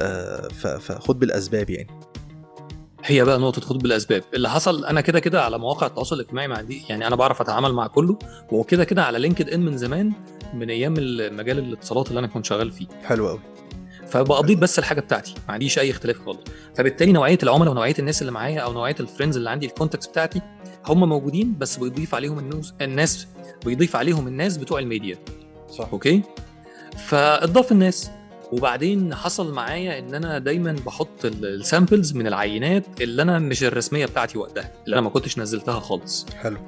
آه، فخد بالأسباب يعني. هي بقى نقطة خد بالأسباب. اللي حصل أنا كده كده على مواقع التواصل الاجتماعي مع دي يعني أنا بعرف أتعامل مع كله وكده كده على لينكد إن من زمان من أيام مجال الاتصالات اللي أنا كنت شغال فيه. حلو قوي فبقضيت بس الحاجة بتاعتي ما عنديش أي اختلاف خالص. فبالتالي نوعية العملاء ونوعية الناس اللي معايا أو نوعية ال friends اللي عندي ال contacts بتاعتي هم موجودين بس بيضيف عليهم الناس الناس بيضيف عليهم الناس بتوع الميديا. صح. okay؟ فاضاف الناس. وبعدين حصل معايا إن أنا دايما بحط ال samples من العينات اللي أنا مش الرسمية بتاعتي وقتها اللي أنا ما كنتش نزلتها خالص. حلو.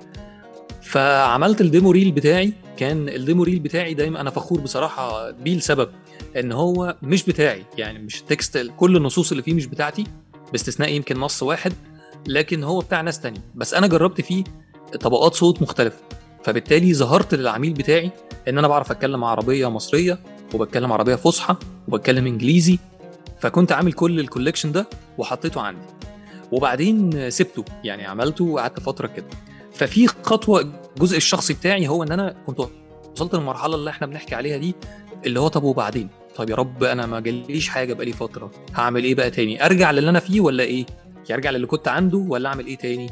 فعملت ال demo reel بتاعي كان ال demo reel بتاعي دايما أنا فخور بصراحة بيه لسبب إن هو مش بتاعي. يعني مش text كل النصوص اللي فيه مش بتاعتي باستثناء يمكن نص واحد لكن هو بتاع ناس تانية. بس أنا جربت فيه طبقات صوت مختلفة. فبالتالي ظهرت للعميل بتاعي إن أنا بعرف أتكلم عربية مصرية وبتكلم عربية فصحى وبتكلم إنجليزي. فكنت عامل كل ال collection ده وحطيته عندي. وبعدين سبته. يعني عملته وقعدت فترة كده. ففي خطوة الجزء الشخصي بتاعي هو إن أنا كنت وصلت للمرحلة اللي إحنا بنحكي عليها دي اللي هو طب وبعدين؟ طب يا رب أنا ما جاليش حاجة بقالي فترة هعمل إيه بقى تاني؟ أرجع للي أنا فيه ولا إيه؟ ارجع للي كنت عنده ولا أعمل إيه تاني؟